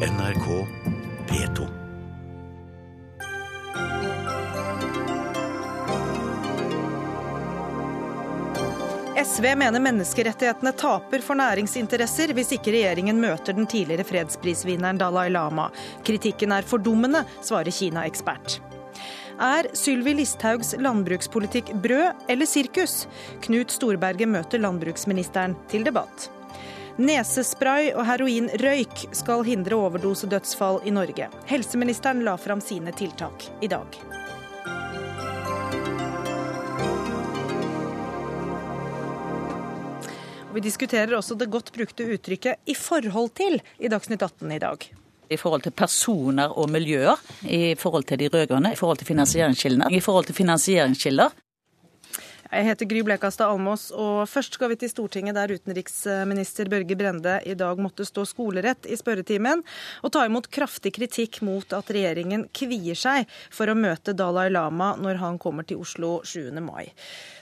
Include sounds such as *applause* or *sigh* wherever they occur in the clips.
NRK P2. SV mener menneskerettighetene taper for næringsinteresser hvis ikke regjeringen møter den tidligere fredsprisvinneren Dalai Lama. Kritikken er fordummende, svarer Kina-ekspert. Er Sylvi Listhaugs landbrukspolitikk brød eller sirkus? Knut Storberget møter landbruksministeren til debatt. Nesespray og heroinrøyk skal hindre overdosedødsfall i Norge. Helseministeren la fram sine tiltak i dag. Vi diskuterer også det godt brukte uttrykket 'i forhold til' i Dagsnytt 18 i dag. I forhold til personer og miljøer, i forhold til de rød-grønne, i forhold til finansieringskildene. I forhold til finansieringskilder jeg heter Gry Blekastad Almås, og først skal vi til Stortinget, der utenriksminister Børge Brende i dag måtte stå skolerett i spørretimen og ta imot kraftig kritikk mot at regjeringen kvier seg for å møte Dalai Lama når han kommer til Oslo 7. mai.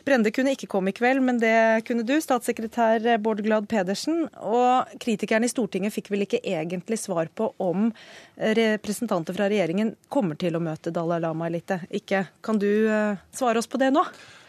Brende kunne ikke komme i kveld, men det kunne du, statssekretær Bård Glad Pedersen. Og kritikerne i Stortinget fikk vel ikke egentlig svar på om representanter fra regjeringen kommer til å møte Dalai Lama eller ikke. Kan du eh, svare oss på det nå?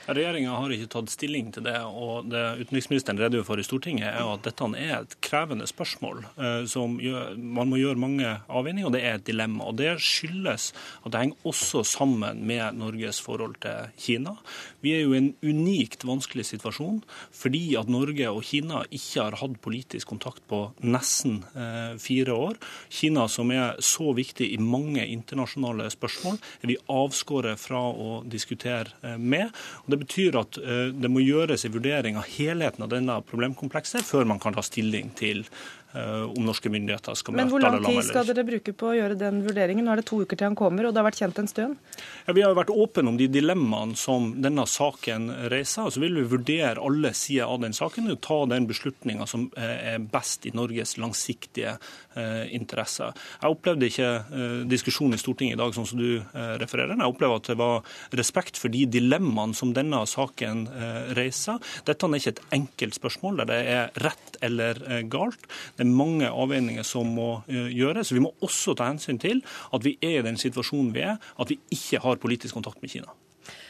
Regjeringa har ikke tatt stilling til det. og Det utenriksministeren redegjør for i Stortinget, er at dette er et krevende spørsmål. Eh, som gjør, Man må gjøre mange avveininger, og det er et dilemma. og Det skyldes at det henger også sammen med Norges forhold til Kina. Vi er jo i en unikt vanskelig situasjon fordi at Norge og Kina ikke har hatt politisk kontakt på nesten eh, fire år. Kina, som er så viktig i mange internasjonale spørsmål, er vi avskåret fra å diskutere eh, med. og det det betyr at eh, det må gjøres en vurdering av helheten av denne problemkomplekset før man kan ta stilling til om norske myndigheter skal møte Men hvor lang tid skal dere bruke på å gjøre den vurderingen? Nå er det to uker til han kommer, og det har vært kjent en stund? Ja, vi har vært åpne om de dilemmaene som denne saken reiser. og Så vil vi vurdere alle sider av den saken og ta den beslutninga som eh, er best i Norges langsiktige eh, interesser. Jeg opplevde ikke eh, diskusjonen i Stortinget i dag sånn som du refererer. Jeg opplever at det var respekt for de dilemmaene som denne saken eh, reiser. Dette er ikke et enkelt spørsmål der det er rett eller galt. Det er mange avveininger som må eh, gjøres. Vi må også ta hensyn til at vi er i den situasjonen vi er, at vi ikke har politisk kontakt med Kina.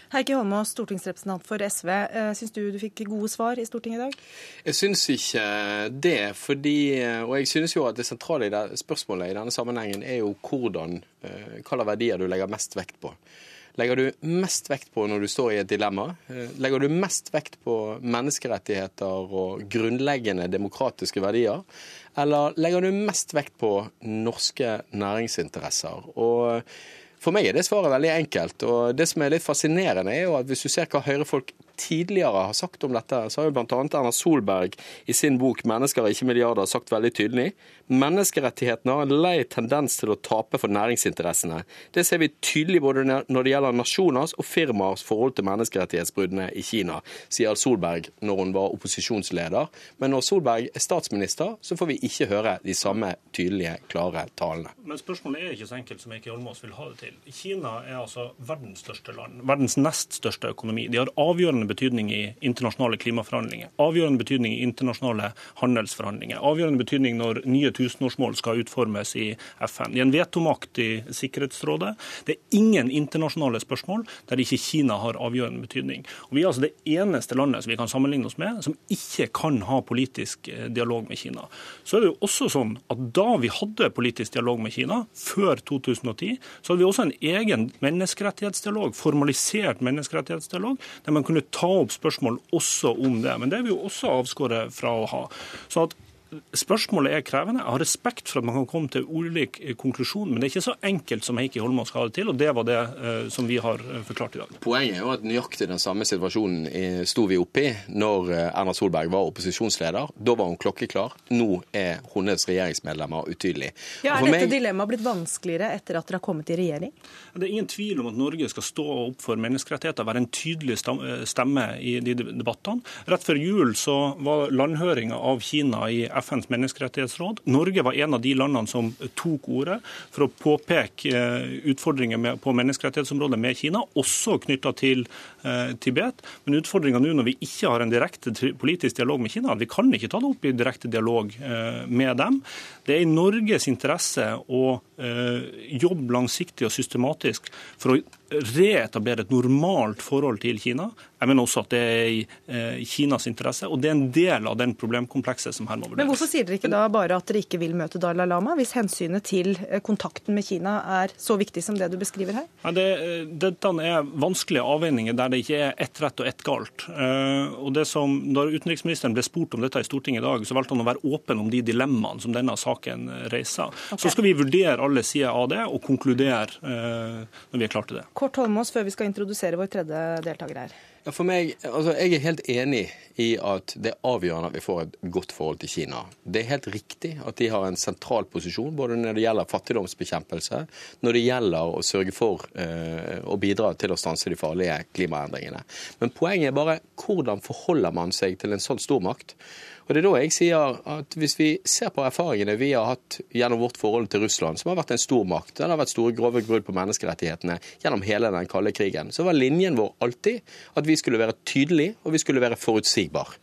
Heikki Holmås, stortingsrepresentant for SV. Eh, syns du du fikk gode svar i Stortinget i dag? Jeg syns ikke det. fordi, Og jeg synes jo at det sentrale i det spørsmålet i denne sammenhengen er jo hvordan, eh, hva slags verdier du legger mest vekt på legger du mest vekt på når du står i et dilemma? Eh, legger du mest vekt på menneskerettigheter og grunnleggende demokratiske verdier? Eller legger du mest vekt på norske næringsinteresser? Og for meg er det svaret veldig enkelt. og Det som er litt fascinerende, er jo at hvis du ser hva Høyre-folk tidligere har sagt om dette, så har jo bl.a. Erna Solberg i sin bok 'Mennesker er ikke milliarder' sagt veldig tydelig menneskerettighetene har en lei tendens til å tape for næringsinteressene. Det ser vi tydelig både når det gjelder nasjoners og firmaers forhold til menneskerettighetsbruddene i Kina, sier Solberg når hun var opposisjonsleder. Men når Solberg er statsminister, så får vi ikke høre de samme tydelige, klare talene. Men spørsmålet er ikke så enkelt som Eike Holmås vil ha det til. Kina er altså verdens største land, verdens nest største økonomi. De har avgjørende betydning i internasjonale klimaforhandlinger. Avgjørende betydning i internasjonale handelsforhandlinger. Avgjørende betydning når nye tusenårsmål skal utformes i FN. De er en vetomakt i Sikkerhetsrådet. Det er ingen internasjonale spørsmål der ikke Kina har avgjørende betydning. Og Vi er altså det eneste landet som vi kan sammenligne oss med som ikke kan ha politisk eh, dialog med Kina. Så er det jo også sånn at Da vi hadde politisk dialog med Kina, før 2010, så hadde vi også en egen menneskerettighetsdialog, formalisert menneskerettighetsdialog, der man kunne ta opp spørsmål også om det. Men det er vi jo også avskåret fra å ha. Så at Spørsmålet er krevende. Jeg har respekt for at man kan komme til ulik konklusjon, men det er ikke så enkelt som Heikki Holmås skal ha det til, og det var det eh, som vi har eh, forklart i dag. Poenget er jo at nøyaktig den samme situasjonen sto vi oppe i når eh, Erna Solberg var opposisjonsleder. Da var hun klokkeklar. Nå er hennes regjeringsmedlemmer utydelige. Ja, er dette meg... dilemmaet blitt vanskeligere etter at dere har kommet i regjering? Det er ingen tvil om at Norge skal stå opp for menneskerettigheter, være en tydelig stemme i de debattene. Rett før jul så var landhøringa av Kina i FNs menneskerettighetsråd. Norge var en av de landene som tok ordet for å påpeke eh, utfordringer på menneskerettighetsområdet med Kina, også knytta til eh, Tibet. Men utfordringa nå når vi ikke har en direkte politisk dialog med Kina, vi kan ikke ta det opp i direkte dialog med dem. Det er i Norges interesse å jobbe langsiktig og systematisk for å reetablere et normalt forhold til Kina. Jeg mener også at det er i eh, Kinas interesse, og det er en del av den problemkomplekset som her må vurderes. Men hvorfor sier dere ikke da bare at dere ikke vil møte Dalai Lama, hvis hensynet til eh, kontakten med Kina er så viktig som det du beskriver her? Nei, det, eh, dette er vanskelige avveininger der det ikke er ett rett og ett galt. Og det som, Da utenriksministeren ble spurt om dette i Stortinget i dag, så valgte han å være åpen om de dilemmaene som denne saken reiser. Okay. Så skal vi vurdere alle sider av det og konkludere når vi er klare til det. Kort Holmås, før vi skal introdusere vår tredje deltaker her. Ja, for meg, altså, Jeg er helt enig i at det er avgjørende at vi får et godt forhold til Kina. Det er helt riktig at de har en sentral posisjon både når det gjelder fattigdomsbekjempelse, når det gjelder å sørge for uh, å bidra til å stanse de farlige klimaendringene. Men poenget er bare hvordan forholder man seg til en sånn stormakt? Og det er da jeg sier at Hvis vi ser på erfaringene vi har hatt gjennom vårt forhold til Russland, som har vært en stor makt, den har vært store grove brudd på menneskerettighetene gjennom hele den kalde krigen, så var linjen vår alltid at vi skulle være tydelige og vi skulle være forutsigbar.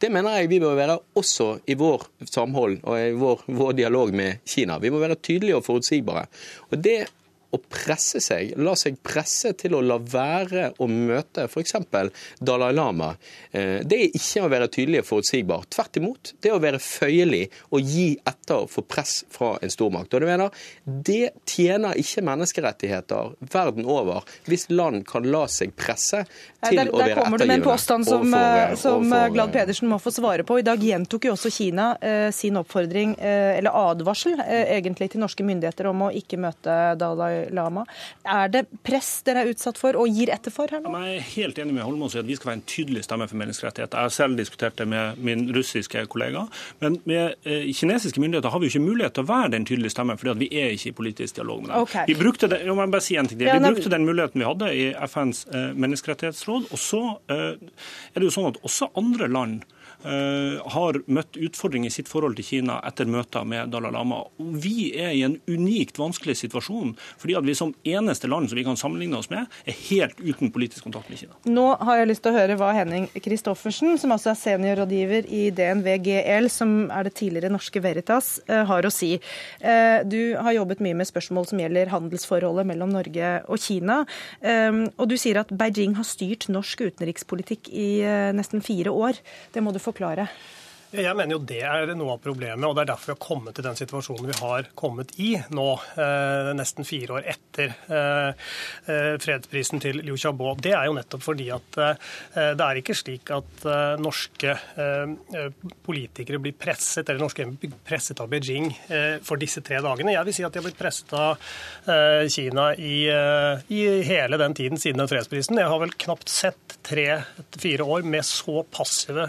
Det mener jeg vi bør være også i vår samhold og i vår, vår dialog med Kina. Vi må være tydelige og forutsigbare. Og Det å presse seg, la seg presse til å la være å møte f.eks. Dalai Lama, eh, det er ikke å være tydelig og forutsigbar. Tvert imot, det er å være føyelig og gi etter for press fra en stormakt. Og du mener, Det tjener ikke menneskerettigheter verden over hvis land kan la seg presse til der, der å være ettergivende. Der kommer du med en påstand som, overfor, som overfor, Glad Pedersen må få svare på. I dag gjentok jo også Kina eh, sin oppfordring, eh, eller advarsel, eh, egentlig til norske myndigheter om å ikke møte Dalai Lama. Er det press dere er utsatt for og gir etter for her nå? Jeg er helt enig med Holmås i at vi skal være en tydelig stemme for menneskerettigheter. Jeg har selv diskutert det med min russiske kollega. Men med eh, kinesiske myndigheter har vi jo ikke mulighet til å være den tydelige stemmen, fordi vi er ikke i politisk dialog med dem. Okay. Vi brukte det, jeg bare si en ting. Vi brukte den muligheten vi hadde i FNs eh, menneskerettighetsråd. Og så eh, er det jo sånn at også andre land har møtt utfordringer i sitt forhold til Kina etter møter med Dalai Lama. Vi er i en unikt vanskelig situasjon, fordi at vi som eneste land som vi kan sammenligne oss med, er helt uten politisk kontakt med Kina. Nå har jeg lyst til å høre hva Henning Christoffersen, som altså er seniorrådgiver i DNV GL, som er det tidligere norske Veritas, eh, har å si. Eh, du har jobbet mye med spørsmål som gjelder handelsforholdet mellom Norge og Kina. Og du sier at Beijing har styrt norsk utenrikspolitikk i nesten fire år. Det må du få forklare? Jeg mener jo det er noe av problemet, og det er derfor vi har kommet til den situasjonen vi har kommet i nå, eh, nesten fire år etter eh, eh, fredsprisen til Liu Xiaobo. Det er jo nettopp fordi at det er ikke slik at norske politikere blir presset, eller norske presset av Beijing for disse tre dagene. Jeg vil si at de har blitt presset av Kina i, i hele den tiden siden den fredsprisen. Jeg har vel knapt sett tre-fire år med så passive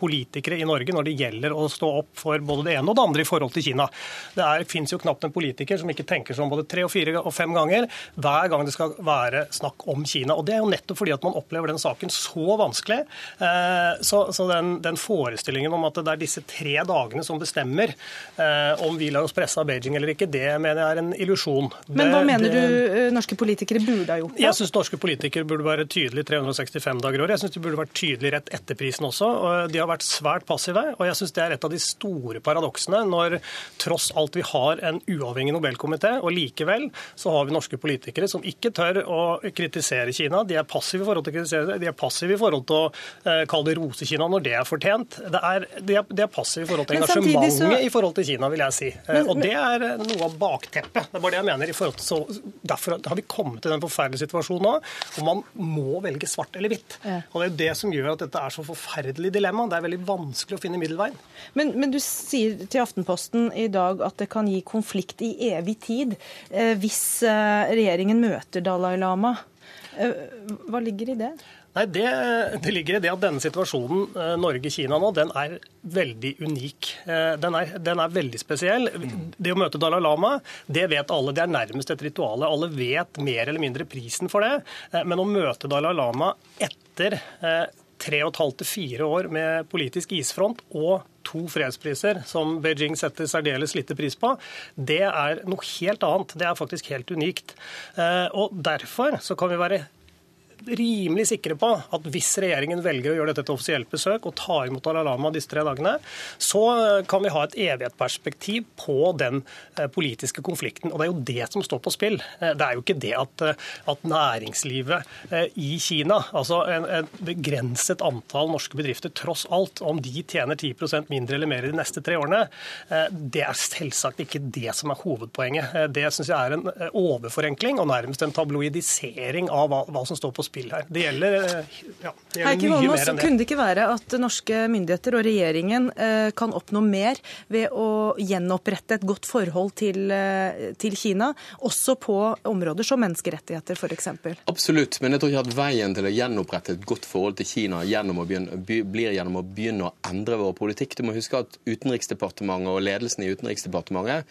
politikere i Norge når det gjelder å stå opp for både det ene og det andre i forhold til Kina. Det fins jo knapt en politiker som ikke tenker sånn både tre og fire og fem ganger hver gang det skal være snakk om Kina. Og Det er jo nettopp fordi at man opplever den saken så vanskelig. Eh, så, så den, den, forestillingen om at det er disse tre dagene som bestemmer eh, om vi lar oss presse av Beijing eller ikke, det mener jeg er en illusjon. Men hva mener det, du eh, norske politikere burde ha gjort? Da? Jeg syns norske politikere burde være tydelige 365 dager i året. Jeg syns de burde vært tydelige rett etter prisen også. og De har vært svært passive. Og jeg syns det er et av de store paradoksene når tross alt vi har en uavhengig Nobelkomité, og likevel så har vi norske politikere som ikke tør å kritisere Kina. De er passive i forhold til å kritisere det. De er passive i forhold til å eh, kalle det rose-Kina når det er fortjent. Det er, de, er, de er passive i forhold til engasjementet så... i forhold til Kina, vil jeg si. Eh, men, og det er noe av bakteppet. Det er bare det jeg mener. i forhold til så, Derfor har vi kommet til den forferdelige situasjonen nå, hvor man må velge svart eller hvitt. Ja. Og Det er det som gjør at dette er så forferdelig dilemma. Det er veldig vanskelig å finne middelveien. Men, men, du sier til Aftenposten i dag at det kan gi konflikt i evig tid eh, hvis eh, regjeringen møter Dalai Lama. Eh, hva ligger i det? Nei, det, det, ligger i det at denne situasjonen eh, Norge-Kina nå, den er veldig unik. Eh, den er, den er, veldig spesiell. Det å møte Dalai Lama, det vet alle. Det er nærmest et ritual. Alle vet mer eller mindre prisen for det. Eh, men å møte Dalai Lama etter tre og et halvt til fire år med politisk isfront og to fredspriser, som Beijing setter særdeles lite pris på, det er noe helt annet. Det er faktisk helt unikt. Eh, og Derfor så kan vi være rimelig sikre på at hvis regjeringen velger å gjøre dette til offisielt besøk og ta imot Dalai Lama disse tre dagene, så eh, kan vi ha et evighetsperspektiv på den eh, politiske konflikten. Og det er jo det som står på spill. Eh, det er jo ikke det at, at næringslivet i Kina, altså en, en, begrenset antall norske bedrifter, tross alt, om de tjener 10% mindre eller mer de neste tre årene, det er selvsagt ikke det som er hovedpoenget. Det syns jeg er en overforenkling og nærmest en tabloidisering av hva, hva som står på spill spill her. Det gjelder, eh, ja, det gjelder mye mer enn det. Kunne det ikke være at norske myndigheter og regjeringen eh, kan oppnå mer ved å gjenopprette et godt forhold til, eh, til Kina, også på områder som menneskerettigheter f.eks.? Absolutt, men jeg tror ikke at veien til å gjenopprette et godt forhold til Kina gjennom begynne, blir gjennom å begynne å endre vår politikk. Du må huske at Utenriksdepartementet og ledelsen i Utenriksdepartementet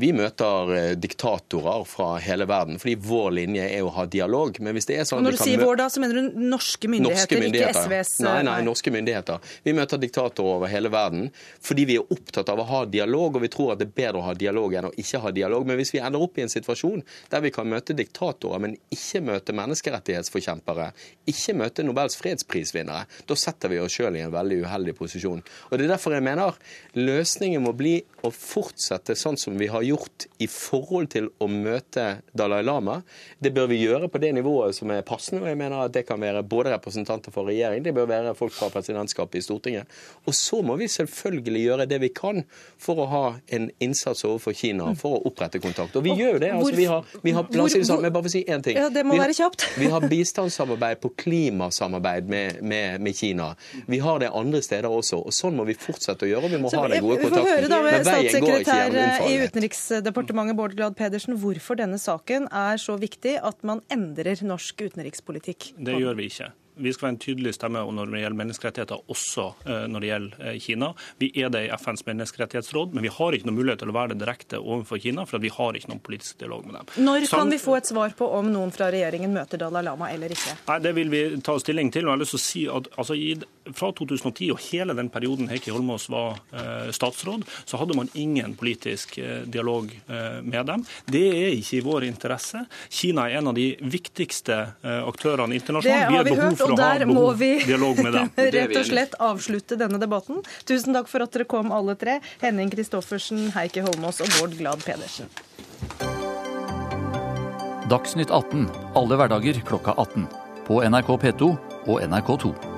vi møter diktatorer fra hele verden, fordi vår linje er å ha dialog. Men hvis det er sånn at vi kan vår, da, så mener du norske myndigheter, norske myndigheter. ikke SVs Nei, nei, norske myndigheter. Vi møter diktatorer over hele verden fordi vi er opptatt av å ha dialog, og vi tror at det er bedre å ha dialog enn å ikke ha dialog. Men hvis vi ender opp i en situasjon der vi kan møte diktatorer, men ikke møte menneskerettighetsforkjempere, ikke møte Nobels fredsprisvinnere, da setter vi oss sjøl i en veldig uheldig posisjon. Og Det er derfor jeg mener løsningen må bli å fortsette sånn som vi har gjort i forhold til å møte Dalai Lama. Det bør vi gjøre på det nivået som er passende og jeg mener at det kan være både representanter for regjering, det bør være folk fra presidentskapet i Stortinget. Og så må vi selvfølgelig gjøre det vi kan for å ha en innsats overfor Kina for å opprette kontakt. Og vi og, gjør jo det. Altså, vi har, vi har, la oss si det sånn, men bare for å si én ting. Ja, det må vi, være kjapt. *laughs* vi har bistandssamarbeid på klimasamarbeid med, med, med, Kina. Vi har det andre steder også. og Sånn må vi fortsette å gjøre. Vi må så, ha den gode kontakten. Vi får høre da med statssekretær i Utenriksdepartementet Bård Glad Pedersen hvorfor denne saken er så viktig at man endrer norsk utenrikspolitikk? Det gjør vi ikke. Vi skal være en tydelig stemme når det gjelder menneskerettigheter, også eh, når det gjelder eh, Kina. Vi er det i FNs menneskerettighetsråd, men vi har ikke noen mulighet til å være det direkte overfor Kina, for vi har ikke noen politisk dialog med dem. Når kan vi få et svar på om noen fra regjeringen møter Dalai Lama eller ikke? Nei, Det vil vi ta stilling til. og jeg har lyst til å si at altså, i, Fra 2010 og hele den perioden Heikki Holmås var eh, statsråd, så hadde man ingen politisk eh, dialog eh, med dem. Det er ikke i vår interesse. Kina er en av de viktigste eh, aktørene internasjonalt. Det har vi, vi hørt, og der må *laughs* vi rett og slett avslutte denne debatten. Tusen takk for at dere kom alle tre. Henning Christoffersen, Heikki Holmås og Bård Glad Pedersen. Dagsnytt 18 alle hverdager klokka 18. På NRK P2 og NRK2.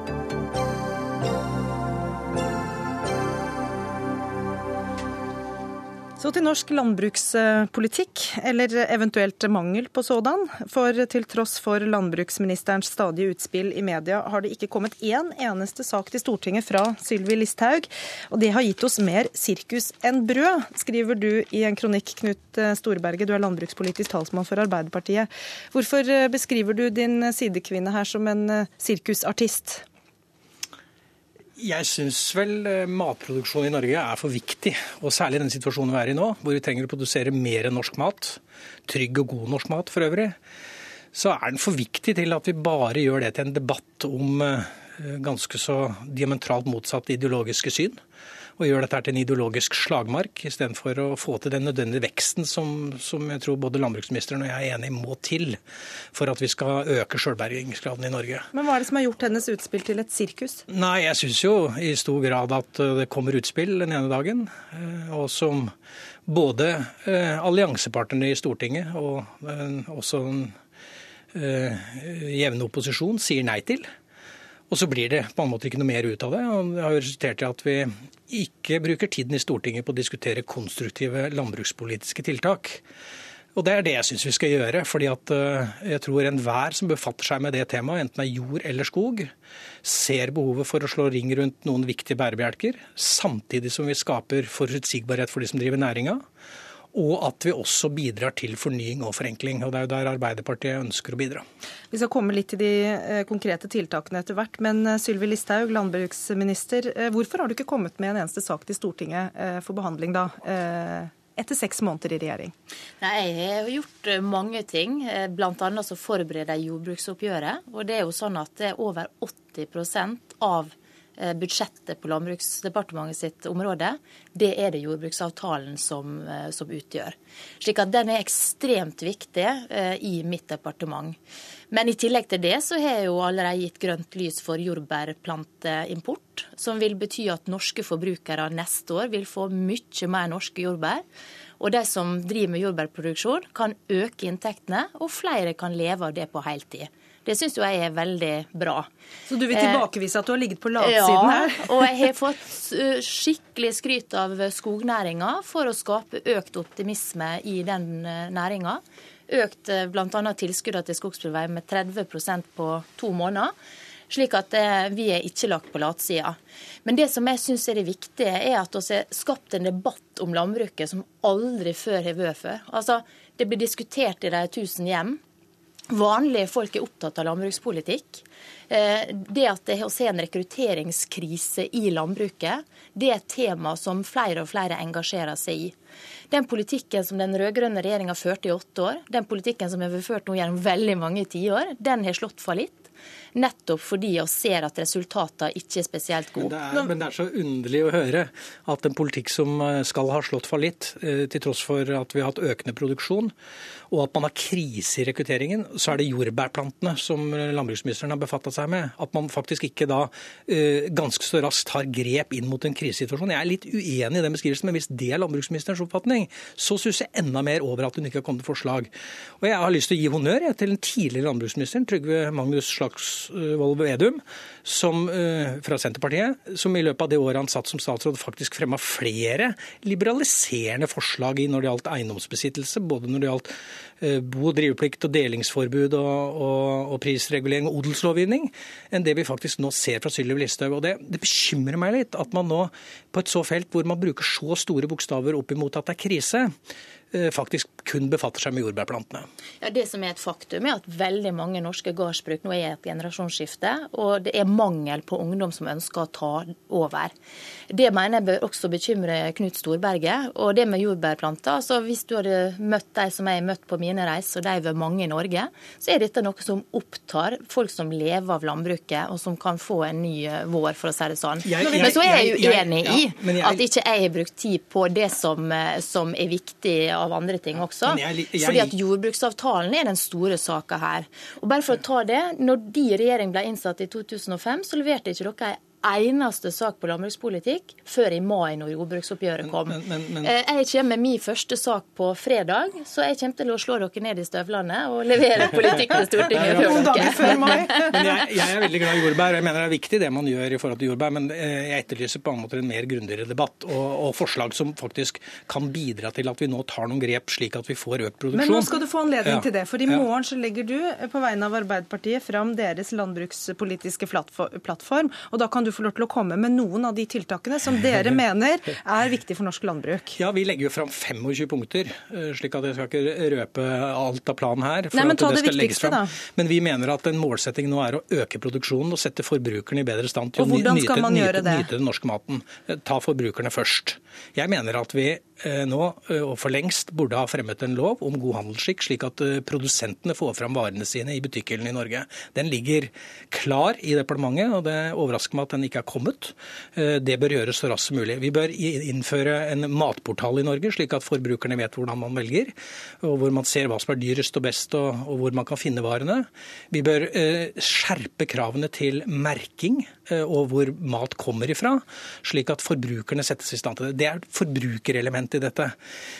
Så til norsk landbrukspolitikk, eller eventuelt mangel på sådan. For til tross for landbruksministerens stadige utspill i media, har det ikke kommet én eneste sak til Stortinget fra Sylvi Listhaug. Og det har gitt oss mer sirkus enn brød, skriver du i en kronikk, Knut Storberget. Du er landbrukspolitisk talsmann for Arbeiderpartiet. Hvorfor beskriver du din sidekvinne her som en sirkusartist? Jeg syns vel eh, matproduksjon i Norge er for viktig. Og særlig i den situasjonen vi er i nå, hvor vi trenger å produsere mer norsk mat. Trygg og god norsk mat for øvrig. Så er den for viktig til at vi bare gjør det til en debatt om eh, ganske så diametralt motsatt ideologiske syn og gjør dette til en ideologisk slagmark, istedenfor å få til den nødvendige veksten som, som, jeg tror både landbruksministeren og jeg er enig må til for at vi skal øke sjølbergingsgraden i Norge. Men hva er det som har gjort hennes utspill til et sirkus? Nei, jeg syns jo i stor grad at det kommer utspill den ene dagen, eh, og som både eh, alliansepartnerne i Stortinget og eh, også den jevne opposisjon sier nei til. Og så blir det på en måte ikke noe mer ut av det. og Det har jo resultert i at vi ikke bruker tiden i Stortinget på å diskutere konstruktive landbrukspolitiske tiltak. Og Det er det jeg syns vi skal gjøre. fordi at eh, jeg tror enhver som befatter seg med det temaet, enten det er jord eller skog, ser behovet for å slå ring rundt noen viktige bærebjelker, samtidig som vi skaper forutsigbarhet for de som driver næringa og at vi også bidrar til fornying og forenkling. og Det er jo der Arbeiderpartiet ønsker å bidra. Vi skal komme litt til de eh, konkrete tiltakene etter hvert. Men eh, Sylvi Listhaug, landbruksminister, eh, hvorfor har du ikke kommet med en eneste sak til Stortinget for behandling da? Etter seks måneder i regjering? Nei, Jeg har gjort mange ting. Bl.a. forbereder jeg jordbruksoppgjøret. Og det er jo sånn at det er over 80 av budsjettet på Landbruksdepartementet sitt område, det er det jordbruksavtalen som, eh, som utgjør. Slik at den er ekstremt viktig eh, i mitt departement. Men i tillegg til det så har jeg jo allerede gitt grønt lys for jordbærplanteimport, som vil bety at norske forbrukere neste år vil få mye mer norske jordbær. Og de som driver med jordbærproduksjon, kan øke inntektene, og flere kan leve av det på heltid. Det syns jeg er veldig bra. Så du vil tilbakevise at du har ligget på latsiden her? Ja, og jeg har *laughs* fått skikkelig skryt av skognæringa for å skape økt optimisme i den næringa. Økt bl.a. tilskuddene til skogsbilvei med 30% på to måneder. Slik at vi er ikke lagt på latsida. Men det som jeg syns er det viktige, er at vi har skapt en debatt om landbruket som aldri før har vært før. Altså, det blir diskutert i de tusen hjem. Vanlige folk er opptatt av landbrukspolitikk. Det at vi har en rekrutteringskrise i landbruket, det er et tema som flere og flere engasjerer seg i. Den politikken som den rød-grønne regjeringa førte i åtte år, den politikken som har vært ført nå gjennom veldig mange tiår, den har slått fallitt nettopp fordi vi ser at resultatene ikke er spesielt gode. Men det er, men det er, så underlig å høre at en politikk som skal ha slått fallitt, til tross for at vi har hatt økende produksjon, og at man har krise i rekrutteringen, så er det jordbærplantene som landbruksministeren har befattet seg med. At man faktisk ikke da ganske så raskt har grep inn mot en krisesituasjon. Jeg er litt uenig i den beskrivelsen, men hvis det er landbruksministerens oppfatning, så syns jeg enda mer over at hun ikke har kommet med forslag. Og jeg har lyst til å gi honnør til den tidligere landbruksministeren, Trygve Magnus Slagsvold Vedum, som, fra Senterpartiet, som i løpet av det året han satt som statsråd, faktisk fremma flere liberaliserende forslag i når det gjaldt eiendomsbesittelse, både når det gjaldt bo- og driveplikt og delingsforbud og, og, og prisregulering og odelslovgivning, enn det vi faktisk nå ser fra Sylvi Listhaug. Det, det, bekymrer meg litt at man nå, på et så felt hvor man bruker så store bokstaver opp imot at det er krise, faktisk kun befatter seg med jordbærplantene. Ja, Det som er et faktum, er at veldig mange norske gårdsbruk nå er i et generasjonsskifte, og det er mangel på ungdom som ønsker å ta over. Det mener jeg bør også bekymre Knut Storberget. Og det med jordbærplanter, altså hvis du hadde møtt de som jeg har møtt på mine reiser, og de vært mange i Norge, så er dette noe som opptar folk som lever av landbruket, og som kan få en ny vår, for å si det sånn. Jeg, jeg, men så er jeg uenig i ja, at ikke jeg har brukt tid på det som, som er viktig av andre ting også. Jeg, fordi at jordbruksavtalen er den store saka her. Og bare for å ta det, når de regjering ble innsatt i 2005, så leverte ikke dere eneste sak på landbrukspolitikk før i mai, når jordbruksoppgjøret kom. Men, men, men, jeg kommer med min første sak på fredag, så jeg kommer til å slå dere ned i støvlene og levere *laughs* politikk til Stortinget før dere. Før mai. *laughs* men jeg, jeg, er veldig glad i jordbær, og jeg mener det er viktig det man gjør i forhold til jordbær. Men jeg etterlyser på en måte en mer grundigere debatt og, og, forslag som faktisk kan bidra til at vi nå tar noen grep, slik at vi får økt produksjon. Men nå skal du få anledning ja. til det. For i morgen så legger du på vegne av Arbeiderpartiet fram deres landbrukspolitiske plattform. og da kan du få lov til å komme med noen av de tiltakene som dere *laughs* mener er viktige for norsk landbruk. Ja, Vi legger jo fram 25 punkter, slik at jeg skal ikke røpe alt av planen her. Nei, men ta det, det viktigste, da. Men vi mener at en målsetting nå er å øke produksjonen og sette forbrukerne i bedre stand til å nyte, nyte, nyte, nyte den norske maten. Ta forbrukerne først. Jeg mener at vi nå og for lengst burde ha fremmet en lov om god handelsskikk, slik at produsentene får fram varene sine i butikkhyllene i Norge. Den ligger klar i departementet, og det overrasker meg at den ikke er kommet. Det bør gjøres så raskt som mulig. Vi bør innføre en matportal i Norge, slik at forbrukerne vet hvordan man velger, og hvor man ser hva som er dyrest og best, og, hvor man kan finne varene. Vi bør skjerpe kravene til merking og hvor mat kommer ifra, slik at forbrukerne settes i stand til det. Det er et forbrukerelement i dette.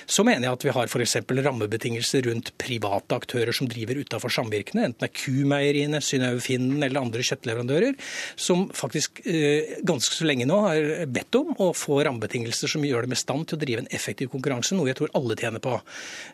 Så mener jeg at vi har f.eks. rammebetingelser rundt private aktører som driver utafor samvirkene, enten det er Kumeieriene, Synnøve Finden eller andre kjøttleverandører, som faktisk eh, ganske så lenge nå har bedt om å få rammebetingelser som gjør dem i stand til å drive en effektiv konkurranse, noe jeg tror alle tjener på.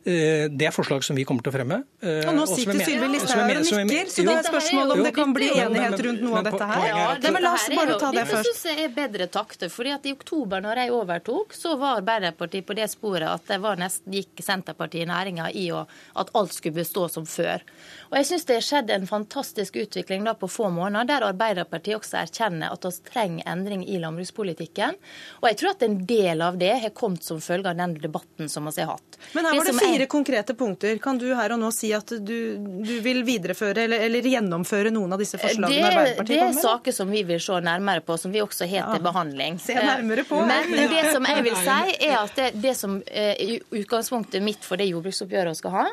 Eh, det er forslag som vi kommer til å fremme. Eh, og nå sitter Sylvi Listhaug og nikker, så det er spørsmål om det kan bli enighet rundt noe av dette her. Men la oss bare ta det først. Dette syns jeg er bedre takter. fordi at I oktober når jeg overtok, så var Arbeiderpartiet på det sporet at det var nesten gikk Senterpartiet i næringa i at alt skulle bestå som før. Og jeg syns det har skjedd en fantastisk utvikling da på få måneder, der Arbeiderpartiet også erkjenner at vi trenger endring i landbrukspolitikken. Og jeg tror at en del av det har kommet som følge av den debatten som vi har hatt. Men her var det, det fire er... konkrete punkter. Kan du her og nå si at du, du vil videreføre eller, eller, gjennomføre noen av disse forslagene det, Arbeiderpartiet kommer med? Det er saker som vi vil se nærmere på, som vi også har til behandling. Se nærmere på. Men det som jeg vil si, er at det, det som er utgangspunktet mitt for det jordbruksoppgjøret vi skal ha,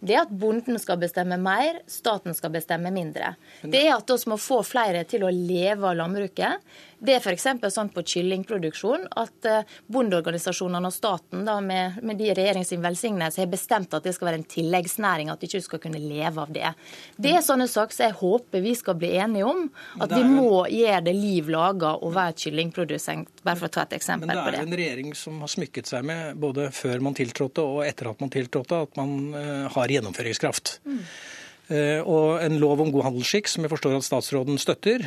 det er at bonden skal bestemme mer, staten skal bestemme mindre. Det er at vi må få flere til å leve av landbruket. Det er f.eks. sånn på kyllingproduksjon at eh, bondeorganisasjonene og staten da, med, med de regjeringens velsignelse har bestemt at det skal være en tilleggsnæring, at de ikke skal kunne leve av det. Det er sånne saker som jeg håper vi skal bli enige om. At vi må gjøre det liv laga å være kyllingprodusent, bare for å ta et eksempel på det. Men det er jo en regjering som har smykket seg med, både før man tiltrådte og etter at man tiltrådte, at man uh, har gjennomføringskraft. Mm. Eh, og en lov om god handelsskikk, som jeg forstår at statsråden støtter,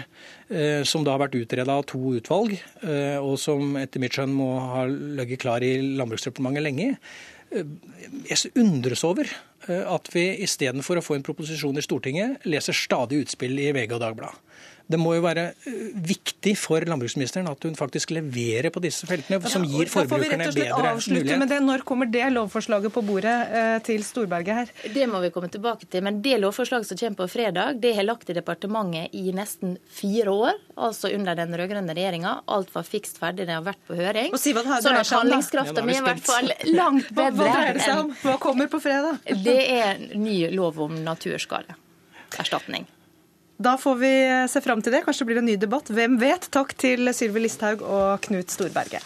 eh, som da har vært utreda av to utvalg, eh, og som etter mitt skjønn må ha ligget klar i Landbruksdepartementet lenge. Jeg undres over at vi istedenfor å få en proposisjon i Stortinget, leser stadig utspill i VG og Dagbladet. Det må jo være eh, viktig for landbruksministeren at hun faktisk leverer på disse feltene, som gir forbrukerne bedre mulighet. Med det. Når kommer det lovforslaget på bordet eh, til Storberget her? Det må vi komme tilbake til. Men det lovforslaget som kommer på fredag, det har lagt i departementet i nesten fire år. Altså under den rød-grønne regjeringa. Alt var fikst ferdig, det har vært på høring. Og si hva det sånn at handlingskrafta mi er i hvert fall *laughs* langt bedre. Hva, hva dreier det seg om? Hva kommer på fredag? Det er ny lov om naturskadeerstatning. Da får vi se fram til det. Kanskje det blir en ny debatt. Hvem vet? Takk til Sylvi Listhaug og Knut Storberget.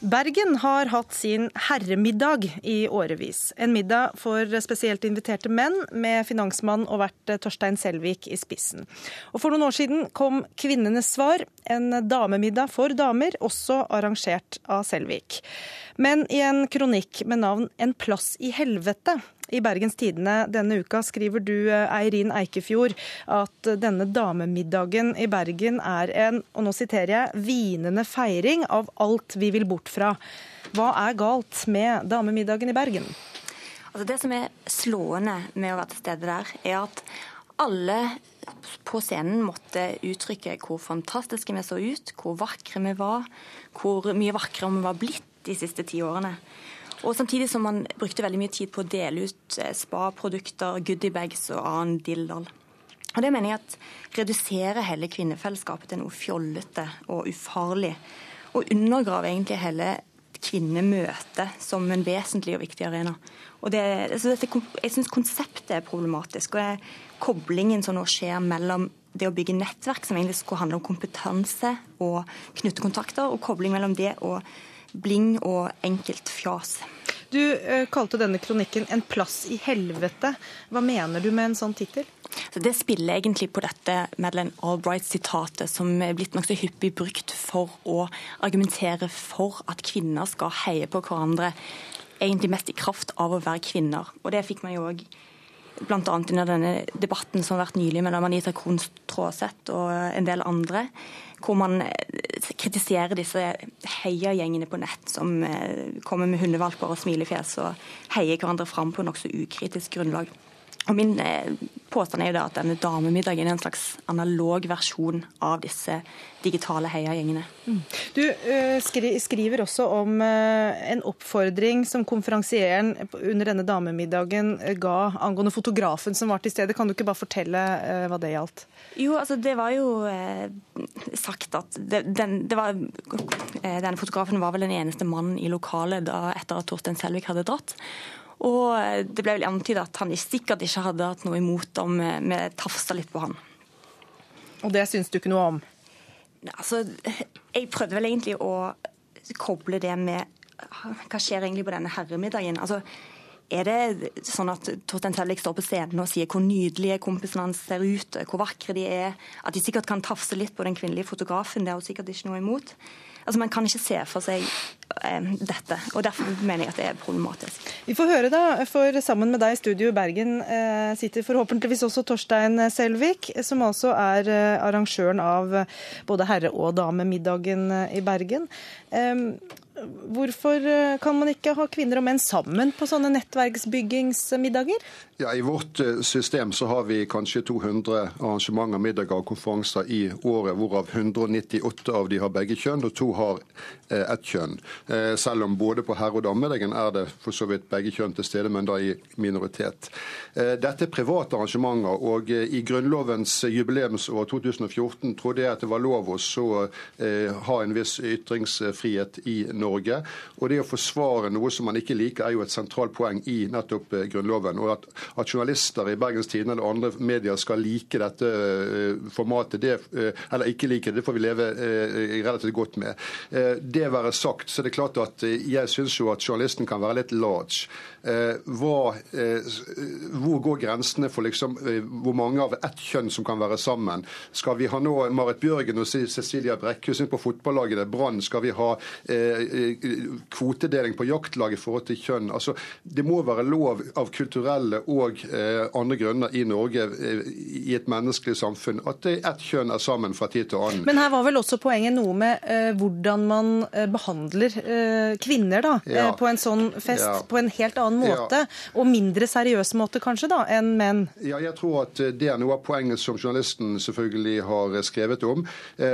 Bergen har hatt sin herremiddag i årevis. En middag for spesielt inviterte menn, med finansmann og vert Torstein Selvik i spissen. Og For noen år siden kom Kvinnenes svar, en damemiddag for damer, også arrangert av Selvik. Men i en kronikk med navn 'En plass i helvete' i Bergens Tidende denne uka skriver du, Eirin Eikefjord, at denne damemiddagen i Bergen er en, og nå siterer jeg, vinende feiring av alt vi vil bort fra. Hva er galt med damemiddagen i Bergen? Altså det som er slående med å være til stede der, er at alle på scenen måtte uttrykke hvor fantastiske vi så ut, hvor vakre vi var, hvor mye vakrere vi var blitt de siste ti årene. Og Samtidig som man brukte veldig mye tid på å dele ut eh, spa-produkter, goodiebags og annen dildal. Og Det mener jeg at reduserer hele kvinnefellesskapet til noe fjollete og ufarlig. Og undergraver egentlig hele kvinnemøtet som en vesentlig og viktig arena. Og det, altså dette, jeg syns konseptet er problematisk. og er Koblingen som nå skjer mellom det å bygge nettverk, som egentlig skulle handle om kompetanse og knytte kontakter, og kobling mellom det og bling og enkelt fjas. Du uh, kalte denne kronikken 'En plass i helvete'. Hva mener du med en sånn tittel? Så det spiller egentlig på dette Madeleine Albright-sitatet, som er blitt nokså hyppig brukt for å argumentere for at kvinner skal heie på hverandre, egentlig mest i kraft av å være kvinner. Og det fikk man jo òg bl.a. under denne debatten som har vært nylig mellom Anita Krohn Stråseth og en del andre hvor man eh, kritiserer disse heiagjengene på nett som eh, kommer med hundevalper og smilefjes og heier hverandre fram på nokså ukritisk grunnlag. Og Min eh, påstand er jo da at denne damemiddagen er en slags analog versjon av disse digitale heiagjengene. Mm. Du skriver også om en oppfordring som konferansieren under denne damemiddagen ga angående fotografen som var til stede. Kan du ikke bare fortelle hva det gjaldt? Jo, altså det var jo eh, sagt at den, det var, eh, Denne fotografen var vel den eneste mannen i lokalet da, etter at Torstein Selvik hadde dratt. Og eh, det ble vel antydet at han sikkert ikke hadde hatt noe imot om vi eh, tafsa litt på han. Og det syns du ikke noe om? Altså, jeg prøvde vel egentlig å koble det med Hva skjer egentlig på denne herremiddagen? Altså, er det sånn at Torstein Tellik står på scenen og sier hvor nydelige kompisene hans ser ut, hvor vakre de er, at de sikkert kan tafse litt på den kvinnelige fotografen, det har hun sikkert ikke noe imot? Altså Man kan ikke se for seg eh, dette, og derfor mener jeg at det er problematisk. Vi får høre, da, for sammen med deg i studio i Bergen eh, sitter forhåpentligvis også Torstein Selvik, som altså er eh, arrangøren av både herre- og damemiddagen eh, i Bergen. Eh, Hvorfor eh, kan man ikke ha kvinner og menn sammen på sånne nettverksbyggingsmiddager? Ja, I vårt eh, system så har vi kanskje 200 arrangementer, middager og konferanser i året, hvorav 198 av de har begge kjønn, og to har ett kjønn. Eh, selv om både på herre- og damemiddagen er det for så vidt begge kjønn til stede, men da i minoritet. Eh, dette er private arrangementer, og eh, i Grunnlovens jubileumsår 2014 trodde jeg at det var lov å eh, ha en viss ytringsfrihet i Norge. Og det å forsvare noe som man ikke liker, er jo et sentralt poeng i nettopp eh, Grunnloven. og at at journalister i Bergens Tidende eller andre medier skal like dette eh, formatet, det, eh, eller ikke like det, det får vi leve eh, relativt godt med. Det være sagt, så er det klart at jeg syns jo at journalisten kan være litt large. Hva, hvor går grensene for liksom, hvor mange av ett kjønn som kan være sammen? Skal vi ha nå Marit Bjørgen og Cecilia Brekkhus inn på fotballaget Brann? Skal vi ha kvotedeling på jaktlaget i forhold til kjønn? Altså, det må være lov av kulturelle og eh, andre grunner i Norge eh, i et menneskelig samfunn at ett kjønn er sammen fra tid til annen. Men her var vel også poenget noe med hvordan man behandler uh, kvinner da, ja. på en sånn fest ja. på en helt annen måte, ja. og mindre seriøs måte kanskje da, enn menn? Ja, jeg tror at det er noe av poenget som journalisten selvfølgelig har skrevet om.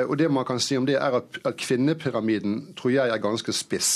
og det man kan si om det er at, at kvinnepyramiden tror jeg er ganske spiss.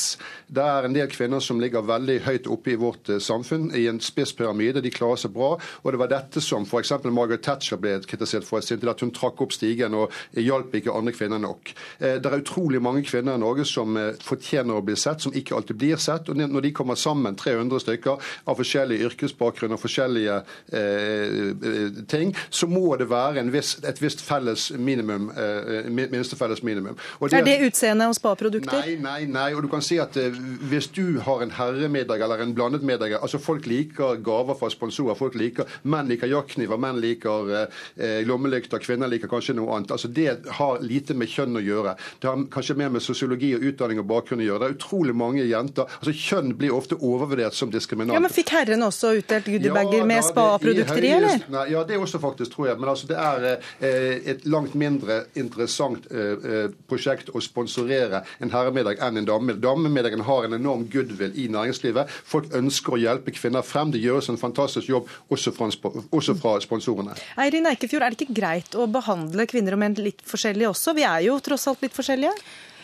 Det er en del kvinner som ligger veldig høyt oppe i vårt samfunn i en spiss pyramide. De klarer seg bra. Og det var dette som f.eks. Margaret Thatcher ble kritisert for, at hun trakk opp stigen og hjalp ikke andre kvinner nok. Eh, det er utrolig mange kvinner i Norge som eh, fortjener å bli sett, som ikke alltid blir sett. og Når de kommer sammen, 300 stykker av forskjellige yrkesbakgrunn og forskjellige eh, ting, så må det være viss, et visst felles minimum, eh, minste felles minimum. Det, er det utseendet hos spa-produkter? Nei, nei, nei. Og du kan si at eh, hvis du har en herremiddag eller en blandet middag altså Folk liker gaver fra sponsorer sponsorer. Folk liker, Menn liker jaktkniver, menn liker eh, lommelykter, kvinner liker kanskje noe annet. Altså Det har lite med kjønn å gjøre. Det har kanskje mer med sosiologi og utdanning og bakgrunn å gjøre. Det er utrolig mange jenter altså Kjønn blir ofte overvurdert som diskriminant. Ja, men Fikk herrene også utdelt goodiebager ja, med spa-produkter i, eller? Nei, ja, det er også faktisk, tror jeg. Men altså, det er eh, et langt mindre interessant eh, eh prosjekt å sponsorere en herremiddag enn en damemiddag. Damemiddagen har en enorm goodwill i næringslivet. Folk ønsker å hjelpe kvinner frem. Det gjøres en fantastisk jobb også fra, også fra sponsorene. Eirin Eikefjord, er det ikke greit å behandle kvinner og menn litt forskjellig også? Vi er jo tross alt litt forskjellige?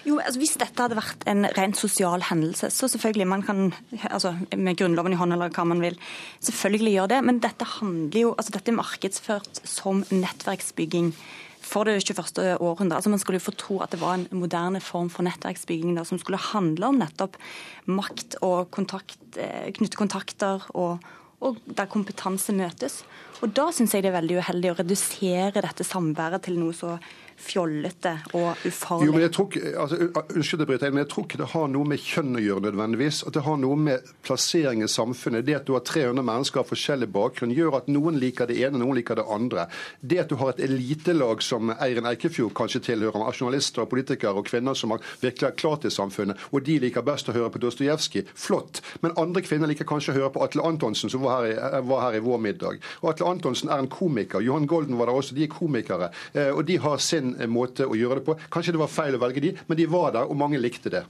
Jo, altså Hvis dette hadde vært en rent sosial hendelse, så selvfølgelig man kan altså med Grunnloven i hånd eller hva man vil, selvfølgelig gjøre det. Men dette handler jo, altså dette er markedsført som nettverksbygging for det 21. århundre. Altså Man skulle jo få tro at det var en moderne form for nettverksbygging da, som skulle handle om nettopp makt og kontakt, eh, knytte kontakter og, og der kompetanse møtes. Og Da syns jeg det er veldig uheldig å redusere dette samværet til noe så fjollete og ufarlig. Jo, men jeg tror altså, unnskyld det, men jeg tror ikke det har noe med kjønn å gjøre nødvendigvis. At det har noe med plassering i samfunnet. Det at du har 300 mennesker av forskjellig bakgrunn, gjør at noen liker det ene, noen liker det andre. Det at du har et elitelag som Eirin Eikefjord kanskje tilhører, av journalister og politikere og kvinner som har virkelig har klart i samfunnet, og de liker best å høre på Dostojevskij, flott. Men andre kvinner liker kanskje å høre på Atle Antonsen, som var her, i, var her i vår middag. Og Atle Antonsen er en komiker. Johan Golden var der også, de er komikere. Eh, og de har sin Eh, måte å gjøre det på. Kanskje det var feil å velge de, men de var der, og mange likte det.